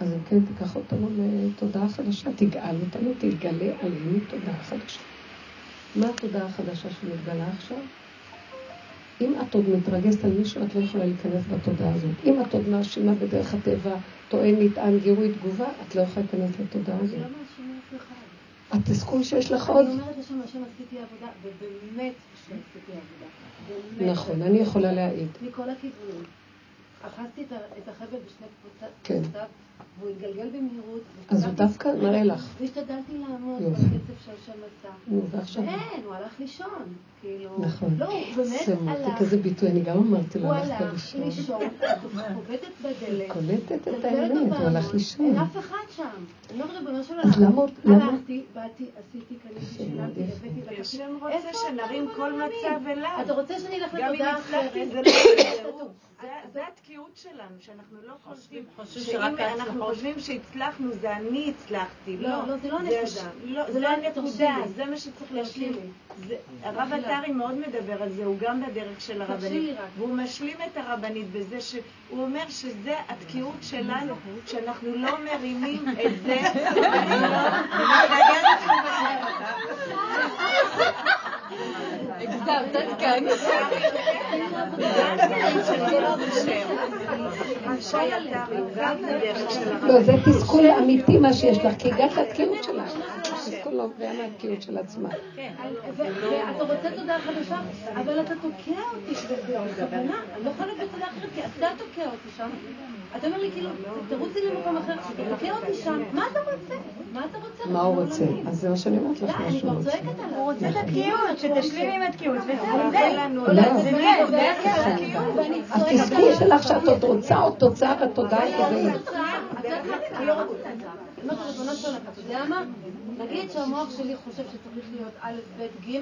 אז אם כן, תיקח אותנו לתודעה חדשה, תגאל אותנו, תגלה עלינו תודעה חדשה. מה התודעה החדשה שמתגלה עכשיו? אם את עוד מתרגזת על מישהו, את לא יכולה להיכנס בתודעה הזאת. אם את עוד מאשימה בדרך הטבע, טוען, נטען, גירוי, תגובה, את לא יכולה להיכנס לתודעה הזאת. התסכול שיש לך עוד... אני אומרת לשם השם עשיתי עבודה, ובאמת שעשיתי עבודה. נכון, אני יכולה להעיד. מכל הכיוונים. אחזתי את החבל בשני קבוצות, כן. והוא התגלגל במהירות. אז הוא דווקא מראה לך. והשתדלתי לעמוד בקצב שהשם עשה. ועכשיו? אין, הוא הלך לישון. כאילו... נכון. לא, הוא באמת הלך. כזה ביטוי, אני גם אמרתי לו, הלכת לישון. הוא הלך לישון, חובטת בדלת. קולטת את האמת, הוא הלך לישון. אין אף אחד שם. אני אומרת, ריבונו של עולם. אז למה? הלכתי, באתי, עשיתי, קניתי, שילמתי, הבאתי. השם רוצה שנרים כל מצב אליו. אתה רוצה שאני אלך לתודעה אחרת? גם אם הצלחתי, זה לא... זה התקיעות שלנו, שאנחנו לא חושבים, שאם אנחנו חושבים שהצלחנו, זה אני הצלחתי. לא, לא, זה לא הנקודה. זה לא הנקודה, זה מה שצריך להשלים. הרב עטרי מאוד מדבר על זה, הוא גם בדרך של הרבנית. והוא משלים את הרבנית בזה שהוא אומר שזה התקיעות שלנו, שאנחנו לא מרימים את זה, אני לא לכם הגזמת כאן. לא, זה תסכול אמיתי מה שיש לך, כי הגעת לתקיעות שלך. תסכול לא נובע מהתקיעות של עצמה. ואתה רוצה תודה חדשה, אבל אתה תוקע אותי בכוונה. אני לא יכולה כי אתה תוקע אותי שם. אתה אומר לי, כאילו, תרוצי למקום אחר, תוקע אותי שם, מה אתה רוצה? מה אתה רוצה? מה הוא רוצה? אז זה מה שאני אומרת לך, מה שהוא רוצה. הוא רוצה את התקיעות, שתשלימי עם התקיעות, וזהו, זה לנו. התסכול שלך שאת עוד רוצה עוד תוצאה בתודעה כדי... אתה יודע מה? נגיד שהמוח שלי חושב שצריך להיות א', ב', ג',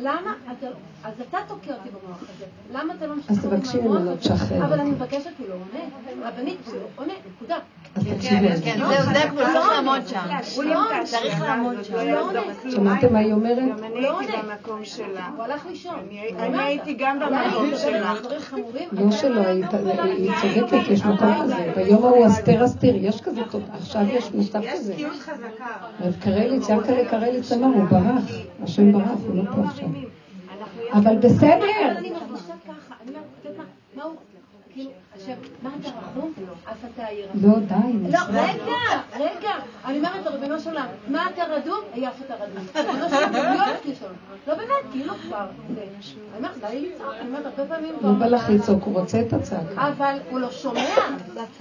למה אתה, אז אתה תוקע אותי במוח הזה, למה אתה לא משחרר עם המוח הזה? אבל אני מבקשת, הוא לא עונה, רבנית, הוא לא עונה, נקודה. אז תקשיבי על זה. כן, זהו, זה הוא צריך לעמוד שם. הוא לא צריך לעמוד שם. שמעתם מה היא אומרת? גם אני הייתי במקום שלה. הוא הלך לישון. אני הייתי גם במקום שלה. לא שלא היית, היא צודקת, יש מקום כזה. ביום ההוא אסתר אסתיר, יש כזה, עכשיו יש מצב כזה. יש תקיעות חזקה. אז קרליץ, ינקלה קרליץ אמר, הוא ברח, השם ברח, הוא לא פה עכשיו. אבל בסדר. אני מרגישה ככה, אני אומרת, מה הוא... כאילו, עכשיו, מה אתה רחום? אף אתה ירחום. לא, די. לא, רגע, רגע. אני אומרת לו, ריבונו של עולם, מה אתה רדום? אף אתה רדום. ריבונו של עולם, לא הולך לישון. לא באמת, כאילו כבר. אני אומרת, לי לצעוק, אני אומרת, הרבה פעמים... לא בא לך לצעוק, הוא רוצה את הצעקה. אבל הוא לא שומע.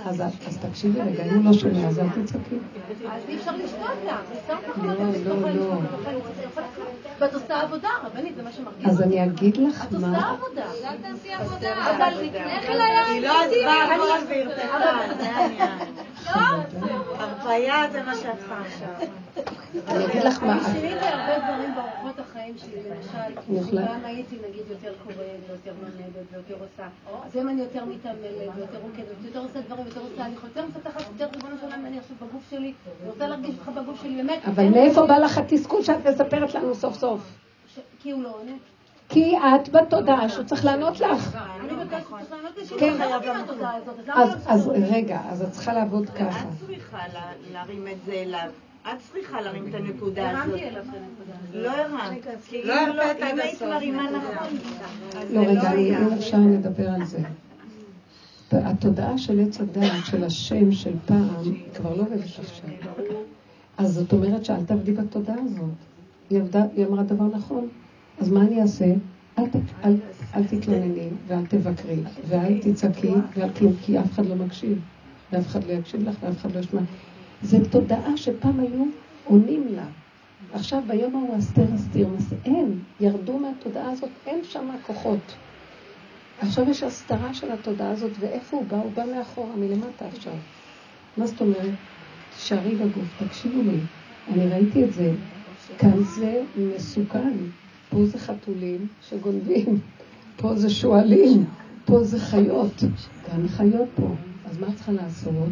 אז תקשיבי רגע, אם הוא לא שומע, אז אל תצעקי. אז אי אפשר לשתות לה. לא, לא, לא. ואת עושה עבודה, רבנית, זה מה שמרגיש. אז אני אגיד לך מה... את עושה עבודה. אבל לפני כן לא. הרפאיה זה מה שאת. אני אגיד לך מה... שיניתי הרבה דברים באורחות החיים שלי, למשל, פעם הייתי נגיד יותר קוראת ויותר לומדת ויותר עושה. אז היום אני יותר מתעמלת ויותר רוקדת ויותר עושה דברים ויותר עושה, אני יותר מפתחת יותר ריבונו של עולם, אני עכשיו בגוף שלי, אני רוצה להרגיש אותך בגוף שלי, באמת. אבל מאיפה בא לך התסכול שאת מספרת לנו סוף סוף? כי הוא לא עונה. כי את בתודעה שהוא צריך לענות לך. כן, אז רגע, אז את צריכה לעבוד ככה. את צריכה להרים את זה אליו. את צריכה להרים את הנקודה הזאת. לא הרמת. לא הרמת אם היית מרימה נכון. לא, רגע, אם אפשר לדבר על זה. התודעה של עץ הדעת, של השם של פעם, כבר לא עובדת עכשיו. אז זאת אומרת שאל תעבדי בתודעה הזאת. היא אמרה דבר נכון. אז מה אני אעשה? אל, ת, אל, אל תתלונני ואל תבקרי ואל תצעקי ועל כלום, כי אף אחד לא מקשיב. ואף אחד לא יקשיב לך ואף אחד לא ישמע. זו תודעה שפעם היו עונים לה. עכשיו ביום ההוא אסתר אסתיר, אין, ירדו מהתודעה הזאת, אין שם כוחות. עכשיו יש הסתרה של התודעה הזאת, ואיפה הוא בא? הוא בא מאחורה, מלמטה עכשיו. מה זאת אומרת? תשארי בגוף, תקשיבו לי. אני ראיתי את זה. כאן זה מסוכן. פה זה חתולים שגונבים, פה זה שועלים, פה זה חיות. כאן חיות פה. אז מה את צריכה לעשות?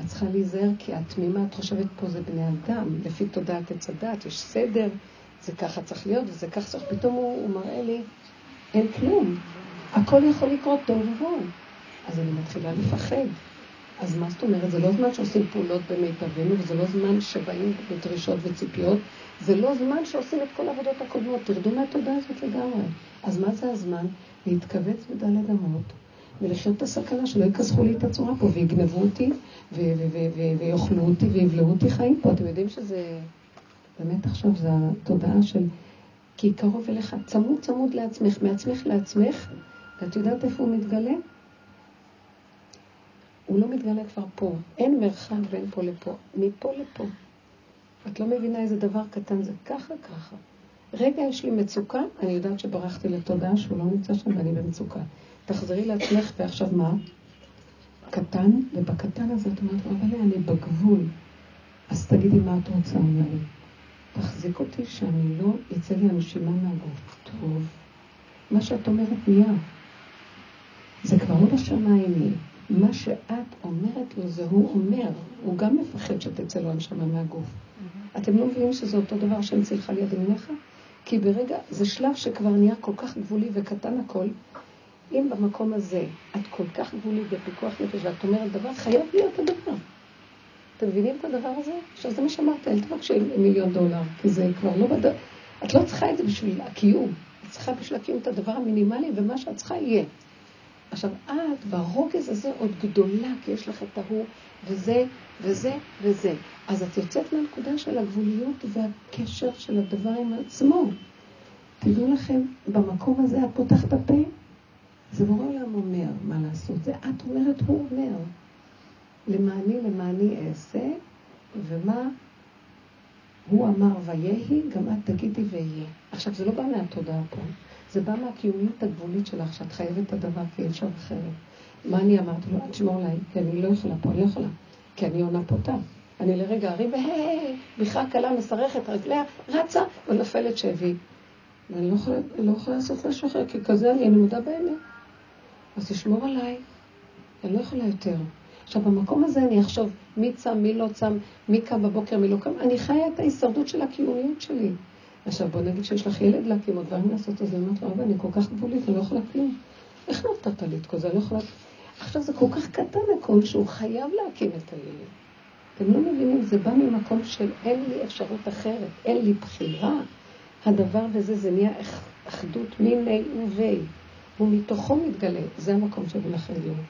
את צריכה להיזהר כי את תמימה, את חושבת פה זה בני אדם, לפי תודעת עץ הדת, יש סדר, זה ככה צריך להיות וזה ככה צריך, פתאום הוא, הוא מראה לי, אין כלום. הכל יכול לקרות טוב ובואו. אז אני מתחילה לפחד. אז מה זאת אומרת? זה לא זמן שעושים פעולות במיטבנו, וזה לא זמן שבאים בדרישות וציפיות, זה לא זמן שעושים את כל העבודות הקודמות. תרדו מהתודעה הזאת לגמרי. אז מה זה הזמן? להתכווץ בדלת אמות, ולחיות את הסכנה שלא יכסחו לי את הצורה פה, ויגנבו אותי, ויאכלו אותי, ויבלעו אותי חיים פה. אתם יודעים שזה... באמת עכשיו זה התודעה של... כי קרוב אליך, צמוד צמוד לעצמך, מעצמך לעצמך, ואת יודעת איפה הוא מתגלה? הוא לא מתגלה כבר פה. אין מרחק בין פה לפה. מפה לפה. את לא מבינה איזה דבר קטן זה ככה ככה. רגע, יש לי מצוקה, אני יודעת שברחתי לתודעה שהוא לא נמצא שם ואני במצוקה. תחזרי לעצמך, ועכשיו מה? קטן, ובקטן הזה את אומרת אבל אני בגבול. אז תגידי מה את רוצה ממני. תחזיק אותי שאני לא, יצא לי הנשימה מהגוף. טוב. מה שאת אומרת נהיה. זה כבר לא בשמיים יהיה. מה שאת אומרת לו זה הוא אומר. הוא גם מפחד שתצא לו הנשמה מהגוף. אתם לא מבינים שזה אותו דבר שאני צריכה ליד ימיניך? כי ברגע, זה שלב שכבר נהיה כל כך גבולי וקטן הכל. אם במקום הזה את כל כך גבולית בפיקוח נפש ואת אומרת דבר, חייב להיות הדבר. אתם מבינים את הדבר הזה? עכשיו זה מה שאמרת, אל תבקשי מיליון דולר, כי זה כבר לא בד... את לא צריכה את זה בשביל הקיום. את צריכה בשביל הקיום את הדבר המינימלי, ומה שאת צריכה יהיה. עכשיו, את ברוגז הזה עוד גדולה, כי יש לך את ההוא, וזה, וזה, וזה. אז את יוצאת מהנקודה של הגבוליות והקשר של הדבר עם עצמו. תדעו לכם, במקום הזה את פותחת את הפה, זה בורא עולם אומר מה לעשות. זה את אומרת, הוא אומר. למעני למעני אעשה, ומה הוא אמר ויהי, גם את תגידי ויהיה. עכשיו, זה לא בא מהתודעה פה, זה בא מהקיומיות הגבולית שלך, שאת חייבת את הדבר כי אי אפשר אחרת. מה אני אמרתי לו? תשמור עליי, כי אני לא יכולה פה, אני לא יכולה. כי אני עונה פותה. אני לרגע אריב, והי, בכלל קלה מסרכת רגליה, רצה ונופלת שבי. ואני לא יכולה, לא יכולה לעשות משהו אחר, כי כזה אני, אני מודה באמת. אז תשמור עליי, אני לא יכולה יותר. עכשיו, במקום הזה אני אחשוב מי צם, מי לא צם, מי קם בבוקר, מי לא קם, אני חיה את ההישרדות של הקיומיות שלי. עכשיו, בוא נגיד שיש לך ילד להקים או דברים לעשות, אז אני אומרת לו, אבא, אני כל כך גבולית, אני לא יכולה כלום. איך נתת לי את כל זה? אני לא יכולה... עכשיו, זה כל כך קטן הכל, שהוא חייב להקים את הילד. אתם לא מבינים, זה בא ממקום של אין לי אפשרות אחרת, אין לי בחירה. הדבר וזה, זה נהיה אחדות מיני ובי. ומתוכו מתגלה, זה המקום של מלך העליון.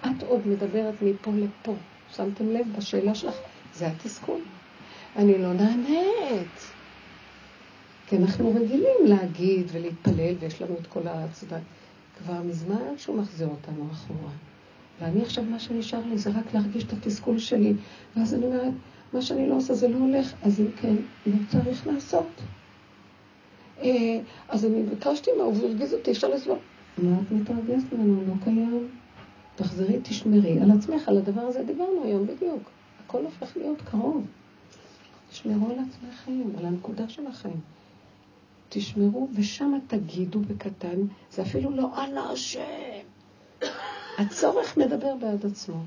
את עוד מדברת מפה לפה. שמתם לב בשאלה שלך? זה התסכול. אני לא נענית. כי אנחנו רגילים להגיד ולהתפלל, ויש לנו את כל הצדק. כבר מזמן שהוא מחזיר אותנו אחורה. ואני עכשיו, מה שנשאר לי זה רק להרגיש את התסכול שלי. ואז אני אומרת, מה שאני לא עושה זה לא הולך, אז אם כן, לא צריך לעשות. אה, אז אני ביקשתי מה, הוא הרגיז אותי, אפשר לסבור. מה את מתרגזת ממנו? לא קיים. תחזרי, תשמרי על עצמך, על הדבר הזה דיברנו היום בדיוק. הכל הופך להיות קרוב. תשמרו על עצמכם, על הנקודה שלכם. תשמרו, ושם תגידו בקטן, זה אפילו לא אנא השם. הצורך מדבר בעד עצמו,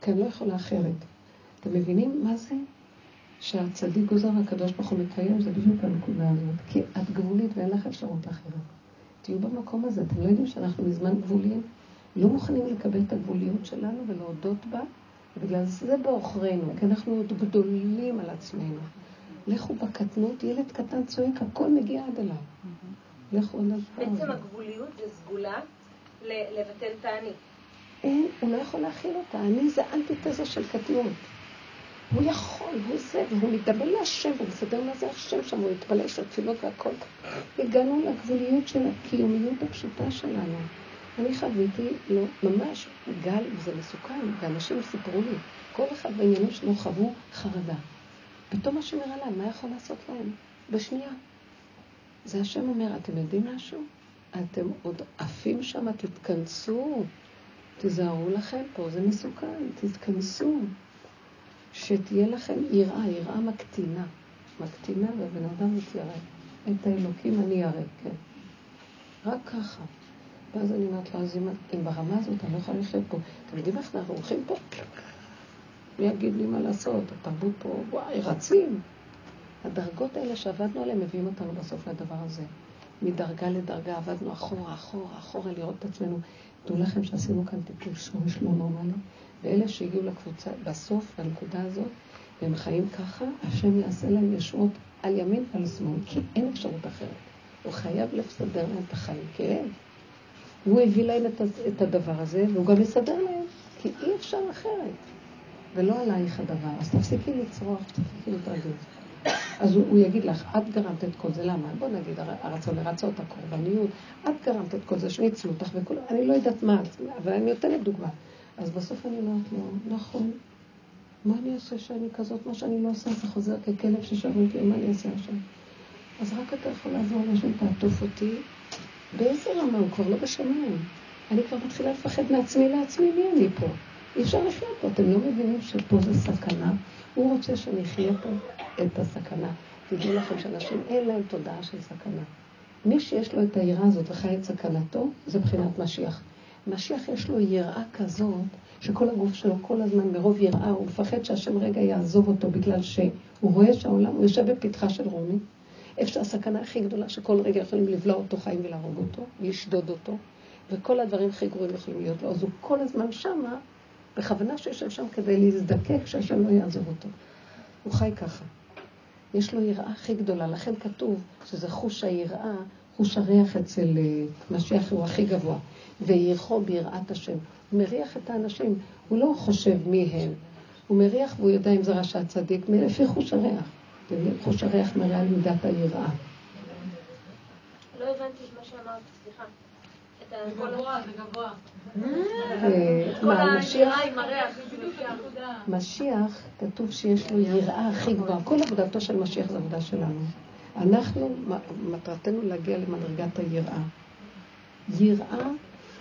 כי אני לא יכולה אחרת. אתם מבינים מה זה? שהצדיק גוזר והקדוש ברוך הוא מקיים, זה בדיוק הנקודה הזאת. כי את גבולית ואין לך אפשרות אחרת. תהיו במקום הזה. אתם לא יודעים שאנחנו מזמן גבוליים? לא מוכנים לקבל את הגבוליות שלנו ולהודות בה, ובגלל זה בעוכרינו, כי אנחנו עוד גדולים על עצמנו. לכו בקטנות, ילד קטן צועק, הכל מגיע עד אליו. לכו עד בעצם הגבוליות זה סגולה לבטל את האני. אין, הוא לא יכול להכיל אותה. אני זה אנטיתזה של קטנות. הוא יכול, הוא זה, והוא מתדבר להשם, הוא מסדר מה זה השם שם, הוא יתפלל של תפילות והכל. הגענו לגבוליות של הקיומיות הפשוטה שלנו. אני חוויתי, לא, ממש גל, וזה מסוכן, ואנשים סיפרו לי, כל אחד בעניינים שלו חוו חרדה. פתאום השם הראה להם, מה יכול לעשות להם? בשנייה. זה השם אומר, אתם יודעים משהו? אתם עוד עפים שם, תתכנסו, תיזהרו לכם פה, זה מסוכן, תתכנסו. שתהיה לכם יראה, יראה מקטינה. מקטינה והבן אדם מתיירא. את האלוקים אני ירא, כן. רק ככה. ואז אני אומרת לו, אז אם ברמה הזאת אני לא יכולה לחיות פה, אתם יודעים איך אנחנו הולכים פה? מי יגיד לי מה לעשות? התרבות פה, וואי, רצים. הדרגות האלה שעבדנו עליהן מביאים אותנו בסוף לדבר הזה. מדרגה לדרגה עבדנו אחורה, אחורה, אחורה, לראות את עצמנו. דעו לכם שעשינו כאן טיפול שורש לא נורמלי, ואלה שהגיעו לקבוצה, בסוף, לנקודה הזאת, והם חיים ככה, השם יעשה להם ישועות על ימין ועל שמאל, כי אין אפשרות אחרת. הוא חייב לסדר להם את החיים, כי אין. והוא הביא להם את הדבר הזה, והוא גם יסדר להם, כי אי אפשר אחרת. ולא עלייך הדבר, אז תפסיקי לצרוח, תפסיקי להתרגל. אז הוא, הוא יגיד לך, את גרמת את כל זה, למה? בוא נגיד, הרצון לרצות, הקורבניות, את גרמת את כל זה, שניצלו אותך וכו', אני לא יודעת מה, אבל אני נותנת דוגמה. אז בסוף אני אומרת לו, נכון, מה אני אעשה שאני כזאת, מה שאני לא עושה, זה חוזר ככלב ששאלו אותי, מה אני אעשה עכשיו? אז רק אתה יכול לעזור לשם, תעטוף אותי. באיזה רמה? הוא כבר לא בשמיים. אני כבר מתחילה לפחד מעצמי לעצמי, מי אני פה? אי אפשר לחיות פה. אתם לא מבינים שפה זה סכנה? הוא רוצה שאני אחיה פה את הסכנה. תדעו לכם שאנשים אין להם תודעה של סכנה. מי שיש לו את היראה הזאת וחי את סכנתו, זה מבחינת משיח. משיח יש לו יראה כזאת, שכל הגוף שלו כל הזמן מרוב יראה, הוא מפחד שהשם רגע יעזוב אותו בגלל שהוא רואה שהעולם, הוא יושב בפתחה של רומי, איפה שהסכנה הכי גדולה, שכל רגע יכולים לבלוע אותו חיים ולהרוג אותו, לשדוד אותו, וכל הדברים הכי גרועים יכולים להיות לו. אז הוא כל הזמן שמה, בכוונה שיושב שם כדי להזדקק שהשם לא יעזוב אותו. הוא חי ככה. יש לו יראה הכי גדולה, לכן כתוב שזה חוש היראה, חוש הריח אצל אה, משיח הוא הכי גבוה. וירחו ביראת השם. הוא מריח את האנשים, הוא לא חושב מי הם. הוא מריח והוא יודע אם זה רשע צדיק, לפי חוש הריח. חוש הריח מראה על מידת היראה. לא הבנתי את מה שאמרת, סליחה. זה גבוה, זה גבוה. מה, משיח, כתוב שיש לו יראה הכי גבוהה. כל עבודתו של משיח זה עבודה שלנו. אנחנו, מטרתנו להגיע למדרגת היראה. יראה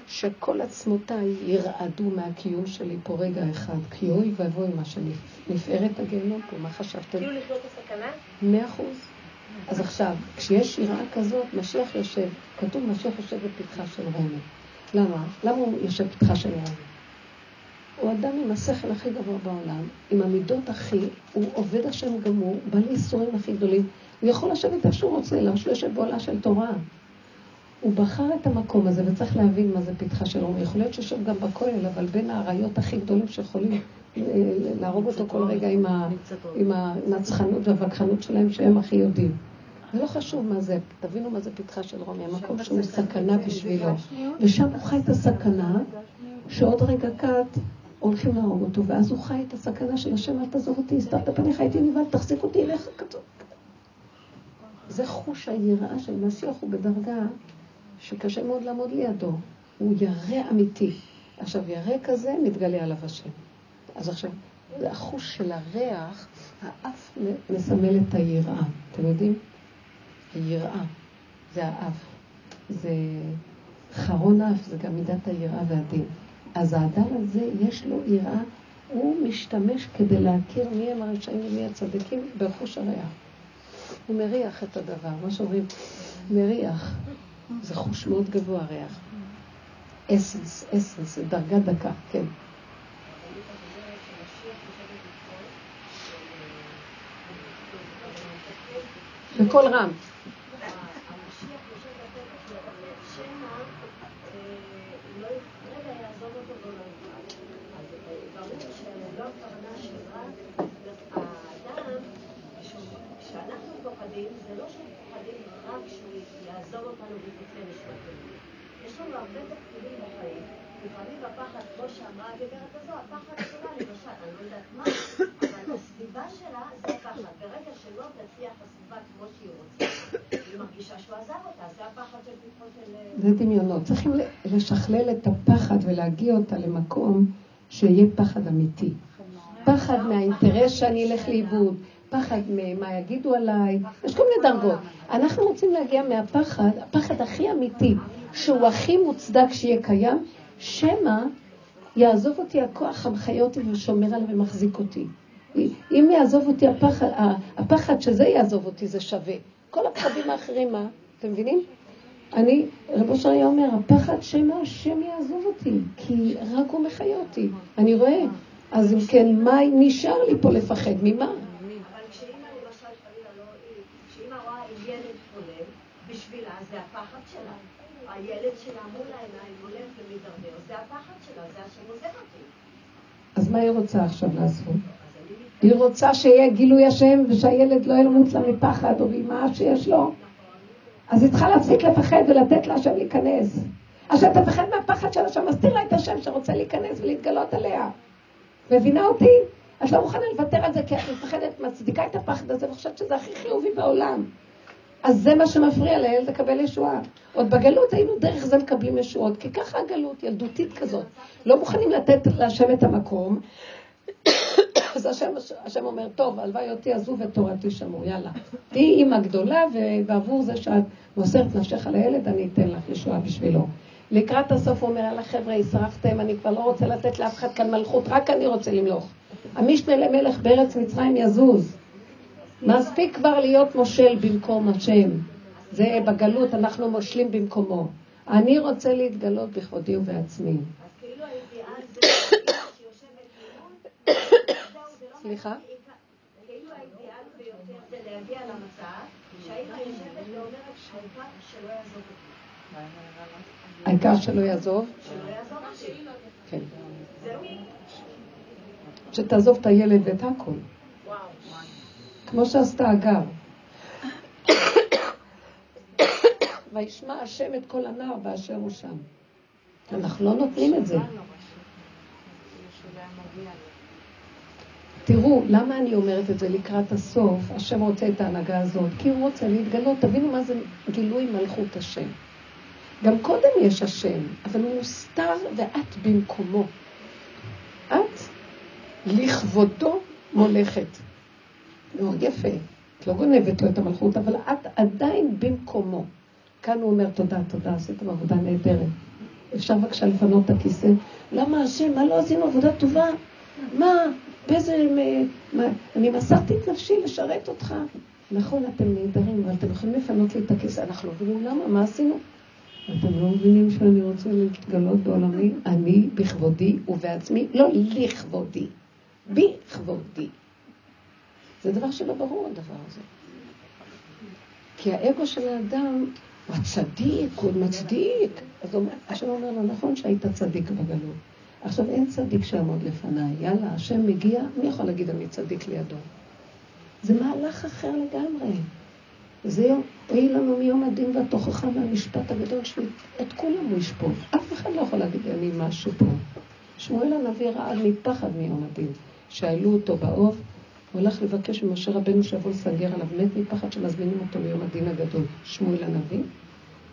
שכל עצמותיי ירעדו מהקיום שלי פה רגע אחד, כי אוי ואבוי מה שנפערת הגיהנום פה, מה חשבתם? כאילו לחיות בסכנה? מאה אחוז. אז עכשיו, כשיש יראה כזאת, משיח יושב, כתוב משיח יושב בפתחה של רומי. למה? למה הוא יושב בפתחה של רומי? הוא אדם עם השכל הכי גבוה בעולם, עם המידות הכי, הוא עובד השם גמור, בא לייסורים הכי גדולים. הוא יכול לשבת איפה שהוא רוצה, למה שהוא יושב בעולה של תורה? הוא בחר את המקום הזה, וצריך להבין מה זה פתחה של רומי. יכול להיות שיושב גם בכולל, אבל בין האריות הכי גדולים שיכולים להרוג אותו כל רגע עם, ה, עם הנצחנות והווכחנות שלהם, שהם הכי יודעים. זה לא חשוב מה זה, תבינו מה זה פתחה של רומי, המקום שהוא סכנה בשבילו. ושם הוא חי את הסכנה, שעוד רגע קט הולכים להרוג אותו, ואז הוא חי את הסכנה של השם, אל תעזוב אותי, הסתרת פניך, הייתי נבהל, תחזיק אותי אליך כתוב. זה חוש היראה של משיח, הוא בדרגה שקשה מאוד לעמוד לידו. הוא ירא אמיתי. עכשיו, ירא כזה, מתגלה עליו השם. אז עכשיו, החוש של הריח, האף מסמל את היראה. אתם יודעים? היראה, זה האף. זה חרון האף, זה גם מידת היראה והדין. אז האדם הזה, יש לו יראה, הוא משתמש כדי להכיר מי הם הרשעים ומי הצדיקים בחוש הריח. הוא מריח את הדבר, מה שאומרים, מריח. זה חוש מאוד גבוה, ריח. אסנס, אסנס, דרגה דקה, כן. בקול רם. משפטים. יש לנו הרבה תפקידים בחיים. לפעמים הפחד, כמו שאמרה הגברת הזו, הפחד שלה, למשל, אני לא יודעת מה, אבל הסביבה שלה זה הפחד. ברגע שלא תצליח הסביבה כמו שהיא רוצה, היא מרגישה שהוא עזב אותה, זה הפחד של פתחון של... זה דמיונות. צריכים לשכלל את הפחד ולהגיע אותה למקום שיהיה פחד אמיתי. פחד מהאינטרס שאני אלך לאיבוד. פחד ממה יגידו עליי, יש כל מיני דרגות. אנחנו רוצים להגיע מהפחד, הפחד הכי אמיתי, שהוא הכי מוצדק שיהיה קיים, שמא יעזוב אותי הכוח המחיה אותי ושומר עליו ומחזיק אותי. אם יעזוב אותי הפחד, הפחד שזה יעזוב אותי זה שווה. כל הפחדים האחרים, מה? אתם מבינים? אני, רב אושר היה אומר, הפחד שמא השם יעזוב אותי, כי רק הוא מחיה אותי. אני רואה. אז אם כן, מה נשאר לי פה לפחד? ממה? זה הפחד שלה. הילד שלה מול העיניים הולך ומתדרדר, זה הפחד שלה, זה השם עוזב אותי. אז מה היא רוצה עכשיו לעשות? היא רוצה שיהיה גילוי השם ושהילד לא ילמות לה מפחד או ממה שיש לו. אז היא צריכה להפסיק לפחד ולתת להשם להיכנס. עכשיו תפחד מהפחד של השם, אז תראה את השם שרוצה להיכנס ולהתגלות עליה. מבינה אותי? את לא מוכנה לוותר על זה כי את מפחדת, מצדיקה את הפחד הזה וחושבת שזה הכי חיובי בעולם. אז זה מה שמפריע לילד לקבל ישועה. עוד בגלות היינו דרך זה מקבלים ישועות, כי ככה הגלות, ילדותית כזאת. לא מוכנים לתת להשם את המקום. אז השם, השם אומר, טוב, הלוואי אותי עזוב את תורתי שמור, יאללה. תהיי אימא גדולה, ובעבור זה שאת מוסרת נפשך לילד, אני אתן לך ישועה בשבילו. לקראת הסוף הוא אומר, יאללה חבר'ה, השרפתם, אני כבר לא רוצה לתת לאף אחד כאן מלכות, רק אני רוצה למלוך. המשנה למלך בארץ מצרים יזוז. מספיק כבר להיות מושל במקום השם. זה בגלות, אנחנו מושלים במקומו. אני רוצה להתגלות בכבודי ובעצמי. סליחה? העיקר שלא יעזוב? כן. שתעזוב את הילד ואת הכל. כמו שעשתה הגר. וישמע השם את כל הנער באשר הוא שם. אנחנו לא נותנים את זה. תראו, למה אני אומרת את זה לקראת הסוף? השם רוצה את ההנהגה הזאת, כי הוא רוצה להתגלות. תבינו מה זה גילוי מלכות השם. גם קודם יש השם, אבל הוא מוסתר ואת במקומו. את לכבודו מולכת. מאוד יפה. את לא גונבת לו את המלכות, אבל את עדיין במקומו. כאן הוא אומר, תודה, תודה, עשיתם עבודה נהדרת. אפשר בבקשה לפנות את הכיסא? למה השם, מה לא עשינו עבודה טובה? מה, באיזה... מה, אני מסרתי את נפשי לשרת אותך. נכון, אתם נהדרים, אבל אתם יכולים לפנות לי את הכיסא. אנחנו לא מבינים למה, מה עשינו? אתם לא מבינים שאני רוצה להתגלות בעולמי? אני בכבודי ובעצמי, לא לכבודי, בכבודי. זה דבר שלא ברור הדבר הזה. כי האגו של האדם הוא הצדיק, הוא מצדיק. אז השם אומר לו, נכון שהיית צדיק בגלות. עכשיו אין צדיק שיעמוד לפניי. יאללה, השם מגיע, מי יכול להגיד אני צדיק לידו? זה מהלך אחר לגמרי. זה יום, לנו מיום הדין והתוכחה והמשפט הגדול שאת כולם הוא ישפוט. אף אחד לא יכול להגיד אני משהו פה. שמואל הנביא רעד מפחד מיום הדין. שאלו אותו בעוף, הוא הלך לבקש ממשה רבנו שיבוא לסנגר עליו, מת מפחד שמזמינים אותו ליום הדין הגדול. שמואל הנביא,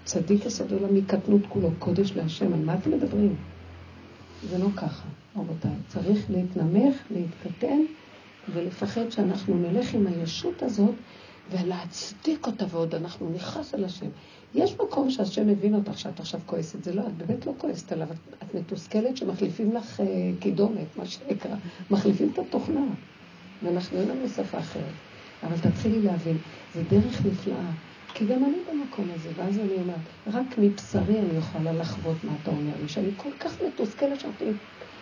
צדיק יסוד עולם מקטנות כולו, קודש להשם, על מה אתם מדברים? זה לא ככה, רבותיי. צריך להתנמך, להתקטן ולפחד שאנחנו נלך עם הישות הזאת ולהצדיק אותה ועוד אנחנו נכעס על השם. יש מקום שהשם מבין אותך שאת עכשיו כועסת, זה לא, את באמת לא כועסת עליו, את מתוסכלת שמחליפים לך אה, קידומת, מה שנקרא, מחליפים את התוכנה. ואנחנו אין לנו שפה אחרת. אבל תתחילי להבין, זה דרך נפלאה. כי גם אני במקום הזה, ואז אני אומרת, רק מבשרי אני יכולה לחוות מה אתה אומר לי, שאני כל כך מתוסכלת שאתה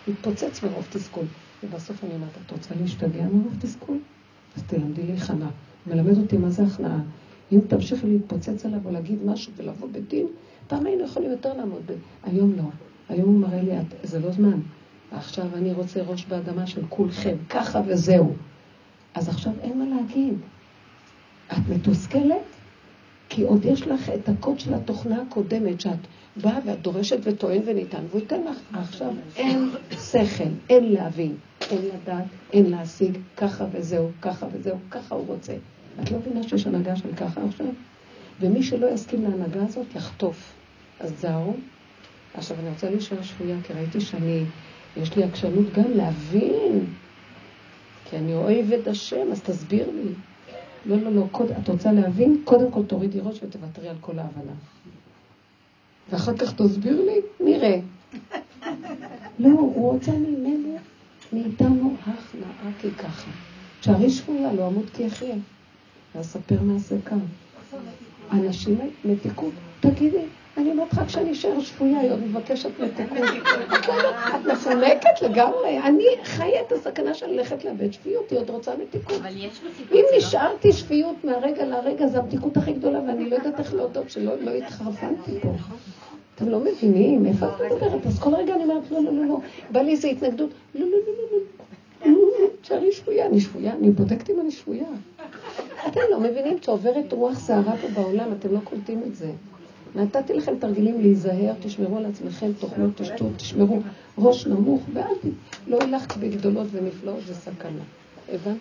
מתפוצץ מרוב תסכול. ובסוף אני אומרת, את רוצה להשתגע מרוב תסכול? אז תלמדי לי הכנעה. מלמד אותי מה זה הכנעה. אם תמשיכי להתפוצץ עליו או להגיד משהו ולבוא בדין, פעם היינו יכולים יותר לעמוד ב... היום לא. היום הוא מראה לי, זה לא זמן. עכשיו אני רוצה ראש באדמה של כולכם, ככה וזהו. אז עכשיו אין מה להגיד. את מתוסכלת? כי עוד יש לך את הקוד של התוכנה הקודמת, שאת באה ואת דורשת וטוען וניתן, והוא ייתן לך. עכשיו אין שכל, אין להבין, אין לדעת, אין להשיג, ככה וזהו, ככה וזהו, ככה הוא רוצה. את לא מבינה שיש הנהגה של ככה עכשיו? ומי שלא יסכים להנהגה הזאת, יחטוף. אז זהו. עכשיו, אני רוצה להישאר שפויה, כי ראיתי שאני, יש לי עקשנות גם להבין. כי אני אוהבת השם, אז תסביר לי. לא, לא, לא, קוד, את רוצה להבין? קודם כל תורידי ראש ותוותרי על כל ההבנה. ואחר כך תסביר לי, נראה. לא, הוא רוצה ממנו, מאיתנו הכנעה כי ככה. שערי שבויה, לא אמות כי אחיה. ואספר מעשה כאן. אנשים מתיקות, תגידי, אני אומרת לך, כשאני אשאר שפויה, היא עוד מבקשת מתיקות. את מפונקת לגמרי. אני חיה את הסכנה של ללכת לאבד שפיות, היא עוד רוצה מתיקות. אם לא- נשארתי שפיות מהרגע לרגע, זו המתיקות הכי גדולה, ואני לא יודעת איך להודות שלא לא התחרפנתי פה. אתם לא מבינים, איפה את מדברת? אז כל רגע אני אומרת, לא, לא, לא, לא. בא לי איזו התנגדות, לא, לא, לא, לא, לא. תשארי שפויה, אני שפויה, אני בודקת אם אני שפויה. אתם לא מבינים שעוברת רוח סערה פה בעולם, אתם לא קולטים את זה. נתתי לכם תרגילים להיזהר, תשמרו על עצמכם, תאכלו, תשתו, תשמרו ראש נמוך, ואל ת... לא הלכת בגדולות ונפלאות, זה סכנה. הבנתם?